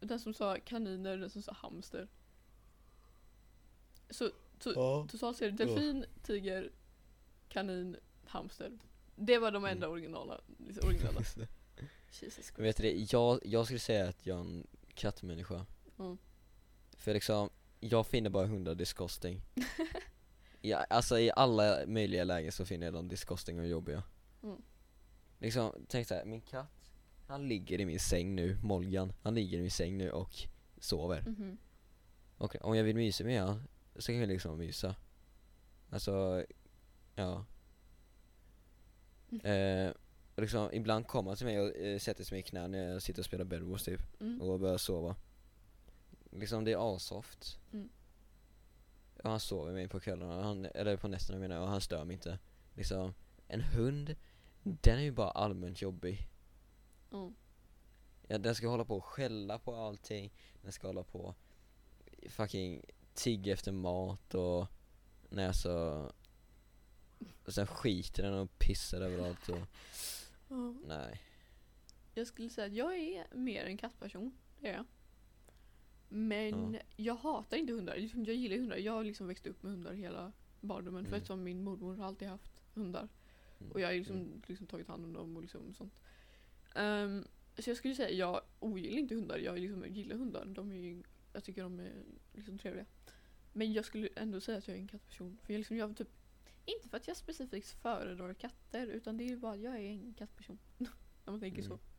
den som sa kaniner, den som sa hamster. Så Ja. totalt ser det delfin, tiger, kanin, hamster. Det var de enda Mm. originala. Liksom originella. Jesus. Men vet du det, jag, jag skulle säga att jag är en kattmänniska. Mm. För liksom, jag finner bara hundar disgusting. ja, alltså i alla möjliga lägen så finner jag dem disgusting och jobbiga. Mm. Liksom, tänk såhär, min katt, han ligger i min säng nu, Molgan, han ligger i min säng nu och sover. Mhm. Och om jag vill mysa med han, så kan vi liksom mysa. Alltså, ja. Eh, och liksom, ibland kommer han till mig och eh, sätter sig i knä när jag sitter och spelar bedwars typ, Mm. och börjar sova. Liksom det är asoft. Mm. Och han sover med mig på kvällarna, han, eller på nätterna menar jag, och han stör mig inte. Liksom, en hund, den är ju bara allmänt jobbig. Mm. Ja, den ska hålla på och skälla på allting, den ska hålla på fucking tigga efter mat och nej alltså och sen skiter den och pissar överallt och Ja. nej. Jag skulle säga att jag är mer en kattperson. Det är jag. Men Ja. jag hatar inte hundar. Liksom, Jag gillar hundar. Jag har liksom växt upp med hundar hela barndomen. För Mm. eftersom min mormor har alltid haft hundar. Mm. Och jag har liksom, Mm. liksom tagit hand om dem och liksom sånt. Ehm, så jag skulle säga jag ogillar inte hundar. Jag liksom gillar hundar. De är ju, jag tycker de är liksom trevliga. Men jag skulle ändå säga att jag är en kattperson. För jag, liksom, jag typ, inte för att jag specifikt föredrar katter. Utan det är bara att jag är en kattperson. Om man tänker så. Mm, mm.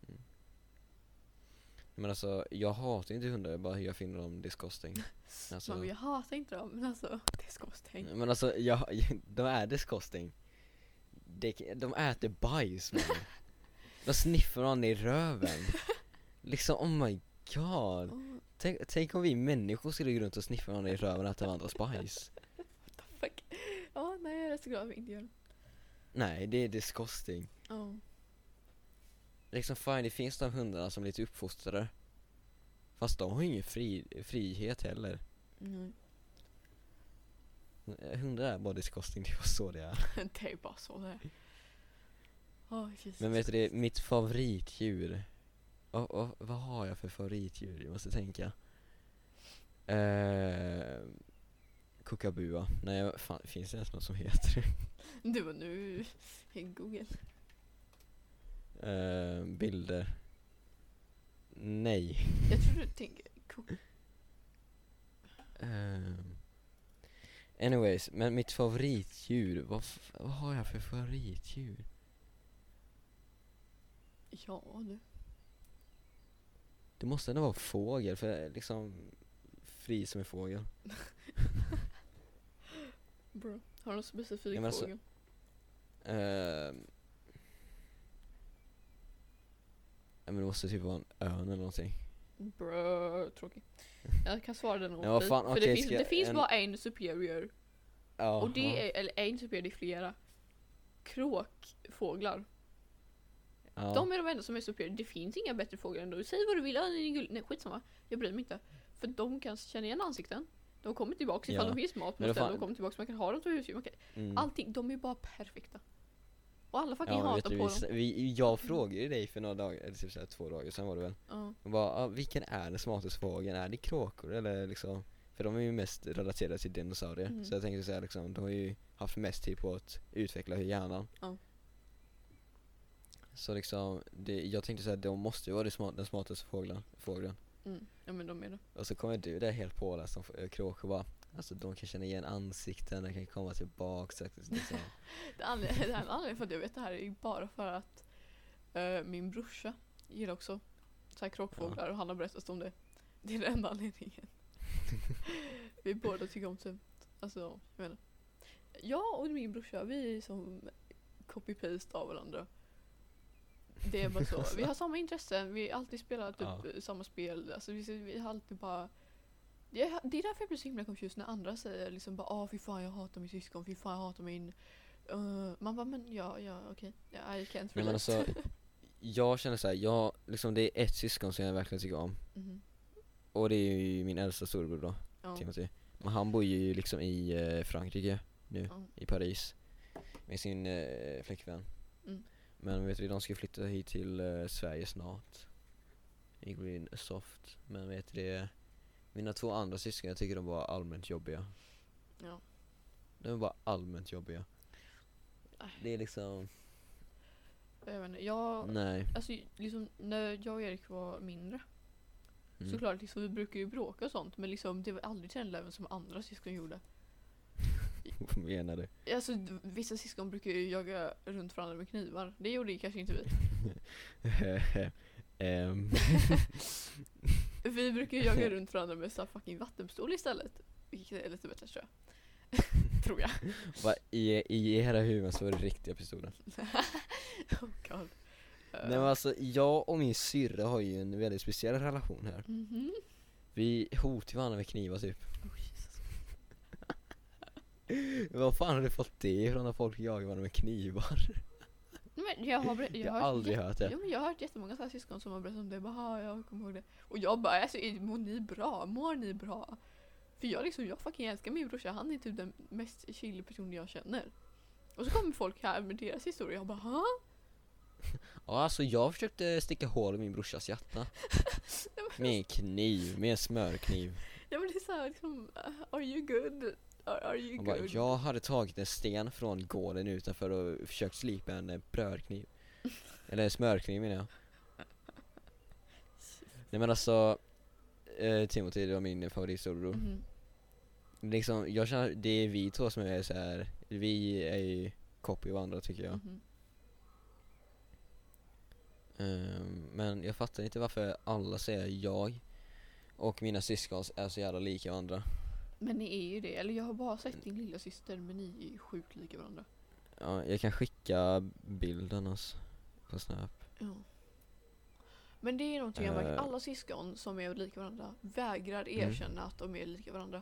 Men alltså, jag hatar inte hundar, jag bara jag finner dem disgusting. Alltså, Man, jag hatar inte dem, men alltså stänga. men alltså, jag, de är disgusting. De, de äter bajs man. De sniffar varandra i röven. Liksom, oh my god. Oh, Tänk, tänk om vi människor skulle gå runt och sniffa varandra i röven och äta varandras bajs. what the fuck. Ja, nej jag är så glad att vi inte gör det. Nej, det är disgusting. Ja. Liksom fine, det finns de hundarna som är lite uppfostrade. Fast de har ju ingen fri, frihet heller. Nej. Eh, Hundar är bara disgusting, det var så det är. det är bara så det är. Oh. Men vet du det, mitt favoritdjur. Och, och, vad har jag för favoritdjur? Jag måste tänka. Eh, Kukabua. Nej, fan, finns det ens något som heter det? Du nu Google. Eh, bilder. Nej. Jag tror du tänker ko- Ehm. anyways, men mitt favoritdjur, vad, f- vad har jag för favoritdjur? Ja du. Det måste ändå vara fågel, för jag är liksom fri som en fågel. Bro. Har du någon specifik Ja, men alltså- fågel? Ehm. ja, men det måste typ vara en örn eller någonting. Bro, tråkigt. Jag kan svara den åt Ja, dig. För okej, det finns, det finns en- bara en superior. Ja, Och det är, eller en superior, det är flera. Kråkfåglar. Ja. De är de enda som är superior. Det finns inga bättre fåglar än de. Säg vad du vill, nej skitsamma. Jag bryr mig inte. För de kan känna igen ansikten. De kommer tillbaks ifall Ja. de finns mat på fan- De kommer tillbaks, man kan ha dem som husdjur. Mm. allting, de är bara perfekta. Och alla fucking Ja, hatar du, på vi, dem. vi, jag frågade ju dig för några dagar, eller typ såhär två dagar sen var det väl Ja. och bara, ah, vilken är den smartaste fågeln? Är det kråkor eller liksom? För de är ju mest relaterade till dinosaurier Mm. Så jag tänkte säga liksom, de har ju haft mest tid på att utveckla hjärnan Ja. Så liksom, det, jag tänkte säga de måste ju vara smart, den smartaste fågeln, fågeln Mm. ja men de är det. Och så kommer du där helt påläst som f- kråkor bara Alltså de kan känna igen ansikten, de kan komma tillbaks och liksom. Det anledningen för att jag vet det här är bara för att eh, min brorsa gillar också så här kråkfåglar och han har berättat om det. Det är den enda anledningen. vi båda tycker om typ, alltså jag menar. Jag och min brorsa vi är som copy-paste av varandra. Det är bara så. Vi har samma intressen, vi har alltid spelat typ Ja. samma spel. Alltså vi, vi har alltid bara det är, det är därför jag blir så himla confused när andra säger liksom bara ah fy fan jag hatar min syskon, fy fan jag hatar min Uh, man bara men ja, ja okej, ja, I can't relate. Nej men alltså, jag känner såhär, jag, liksom det är ett syskon som jag verkligen tycker om Mhm. Och det är ju min äldsta storebror då, ja. Timothy Men han bor ju liksom i eh, Frankrike nu, Ja. i Paris Med sin eh, flickvän Mm. Men vet du, de ska flytta hit till eh, Sverige snart Ingrid Soft Men vet du det Mina två andra syskon, jag tycker de var allmänt jobbiga Ja. De är bara allmänt jobbiga. Det är liksom, Jag vet inte, jag, nej alltså liksom när jag och Erik var mindre Mm. Såklart liksom vi brukar ju bråka och sånt men liksom det var aldrig till den leveln som andra syskon gjorde. Vad menar du? Alltså vissa syskon brukar ju jaga runt varandra med knivar. Det gjorde ju kanske inte vi. Ehm, Vi brukar ju jaga runt varandra med så fucking vattenpistol istället. Vilket är lite bättre tror jag. tror jag. va, i, I era huvuden så var det riktiga pistolen oh god. Nej men alltså, jag och min syrra har ju en väldigt speciell relation här mhm. Vi hotar varandra med knivar typ Oh. Vad fan har du fått det ifrån när folk jagar varandra med knivar? Men jag har, Jag har aldrig jä- hört det Ja, men jag har hört jättemånga så här syskon som har berättat om det. Bara, "Ah, jag kommer ihåg det. Och jag bara, alltså, mår ni bra? Mår ni bra? För jag liksom, jag fucking älskar min brorsa. Han är typ den mest chill personen jag känner. Och så kommer folk här med deras historia. Jag bara, ha? Ja alltså jag försökte sticka hål i min brorsas hjärta Med en kniv, med en smörkniv Ja men det är såhär liksom, are you good? Are, are you Han bara, good? jag hade tagit en sten från gården utanför och försökt slipa en eh, brödkniv Eller en smörkniv menar jag Nej men alltså eh, Timothy det var min favoritstorebror Mhm. Liksom, jag känner, det är vi två som är så här. vi är ju copy varandra tycker jag Mhm. Ehm, Men jag fattar inte varför alla säger jag och mina syskon är så jävla lika varandra Men ni är ju det. Eller jag har bara sett din lilla syster men ni är ju sjukt lika varandra. Ja, jag kan skicka bilden alltså, på snap Ja. Men det är någonting jag märkt. Eh. Alla syskon som är lika varandra vägrar Mm. erkänna att de är lika varandra.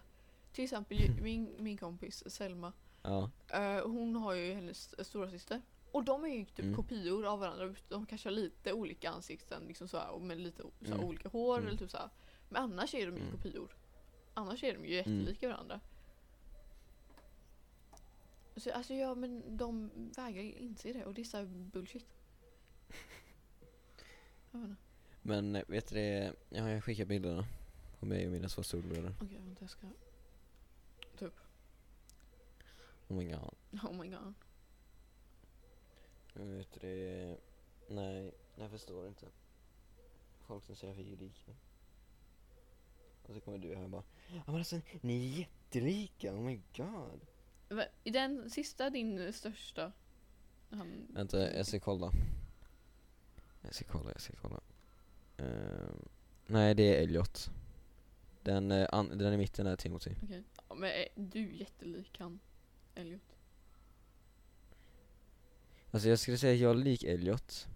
Till exempel min, min kompis Selma. Ja, eh, hon har ju hennes stora syster Och de är ju typ Mm. kopior av varandra. De kanske har lite olika ansikten liksom så här, och med lite så här, Mm. olika hår Mm. eller typ så här. Men annars är de ju Mm. kopior. Annars är de ju jättelika varandra. Så, alltså ja men de vägrar inse det och det är så bullshit. Jag men vet du det, ja, jag skickar bilderna på mig och mina två storebröder Okej vänta jag ska ta upp. Oh my god Oh my god. Men Vet du det, nej, jag förstår inte Folk som säger att vi är lika Och så kommer du här och bara men alltså, ni är jättelika, oh my god. Va- Är den sista din största? Han, Vänta, jag ska kolla. Jag ska kolla, jag ska kolla. Ehm, Nej det är Elliot. Den, eh, an- den i mitten är Timothy. Okej. Ja, men är du är jättelik han, Elliot. Alltså jag skulle säga att jag är lik Elliot.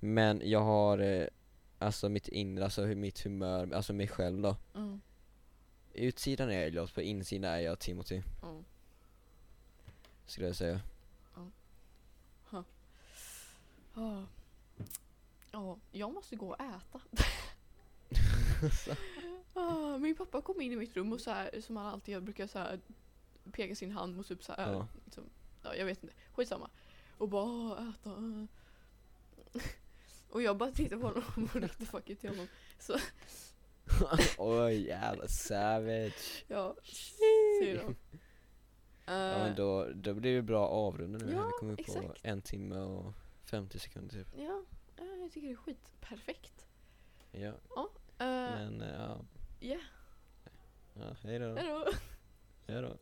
Men jag har eh, Alltså mitt inre, alltså hur mitt humör, alltså mig själv då Ja. Utsidan är Elliot, på insidan är jag Timothy Ja. Skulle jag säga Ja. Ja, jag måste gå och äta. Ah, min pappa kom in i mitt rum och så här, som han alltid gör, brukar så här, peka sin hand mot typ så här, Ja. liksom, ja jag vet inte, skitsamma. Och bara "Ah, äta. Ah." och jag bara tittar på honom och fuck it till honom. Oj jävla savage. Ja, säger de. Ja men Eh, då, då blir det bra avrunda nu. Ja, vi kommer upp på exakt. en timme och 50 sekunder typ. ja, eh, jag tycker det är skitperfekt. Ja, Uh, men eh, ja. Ja, ja hej då. hejdå. Hej då.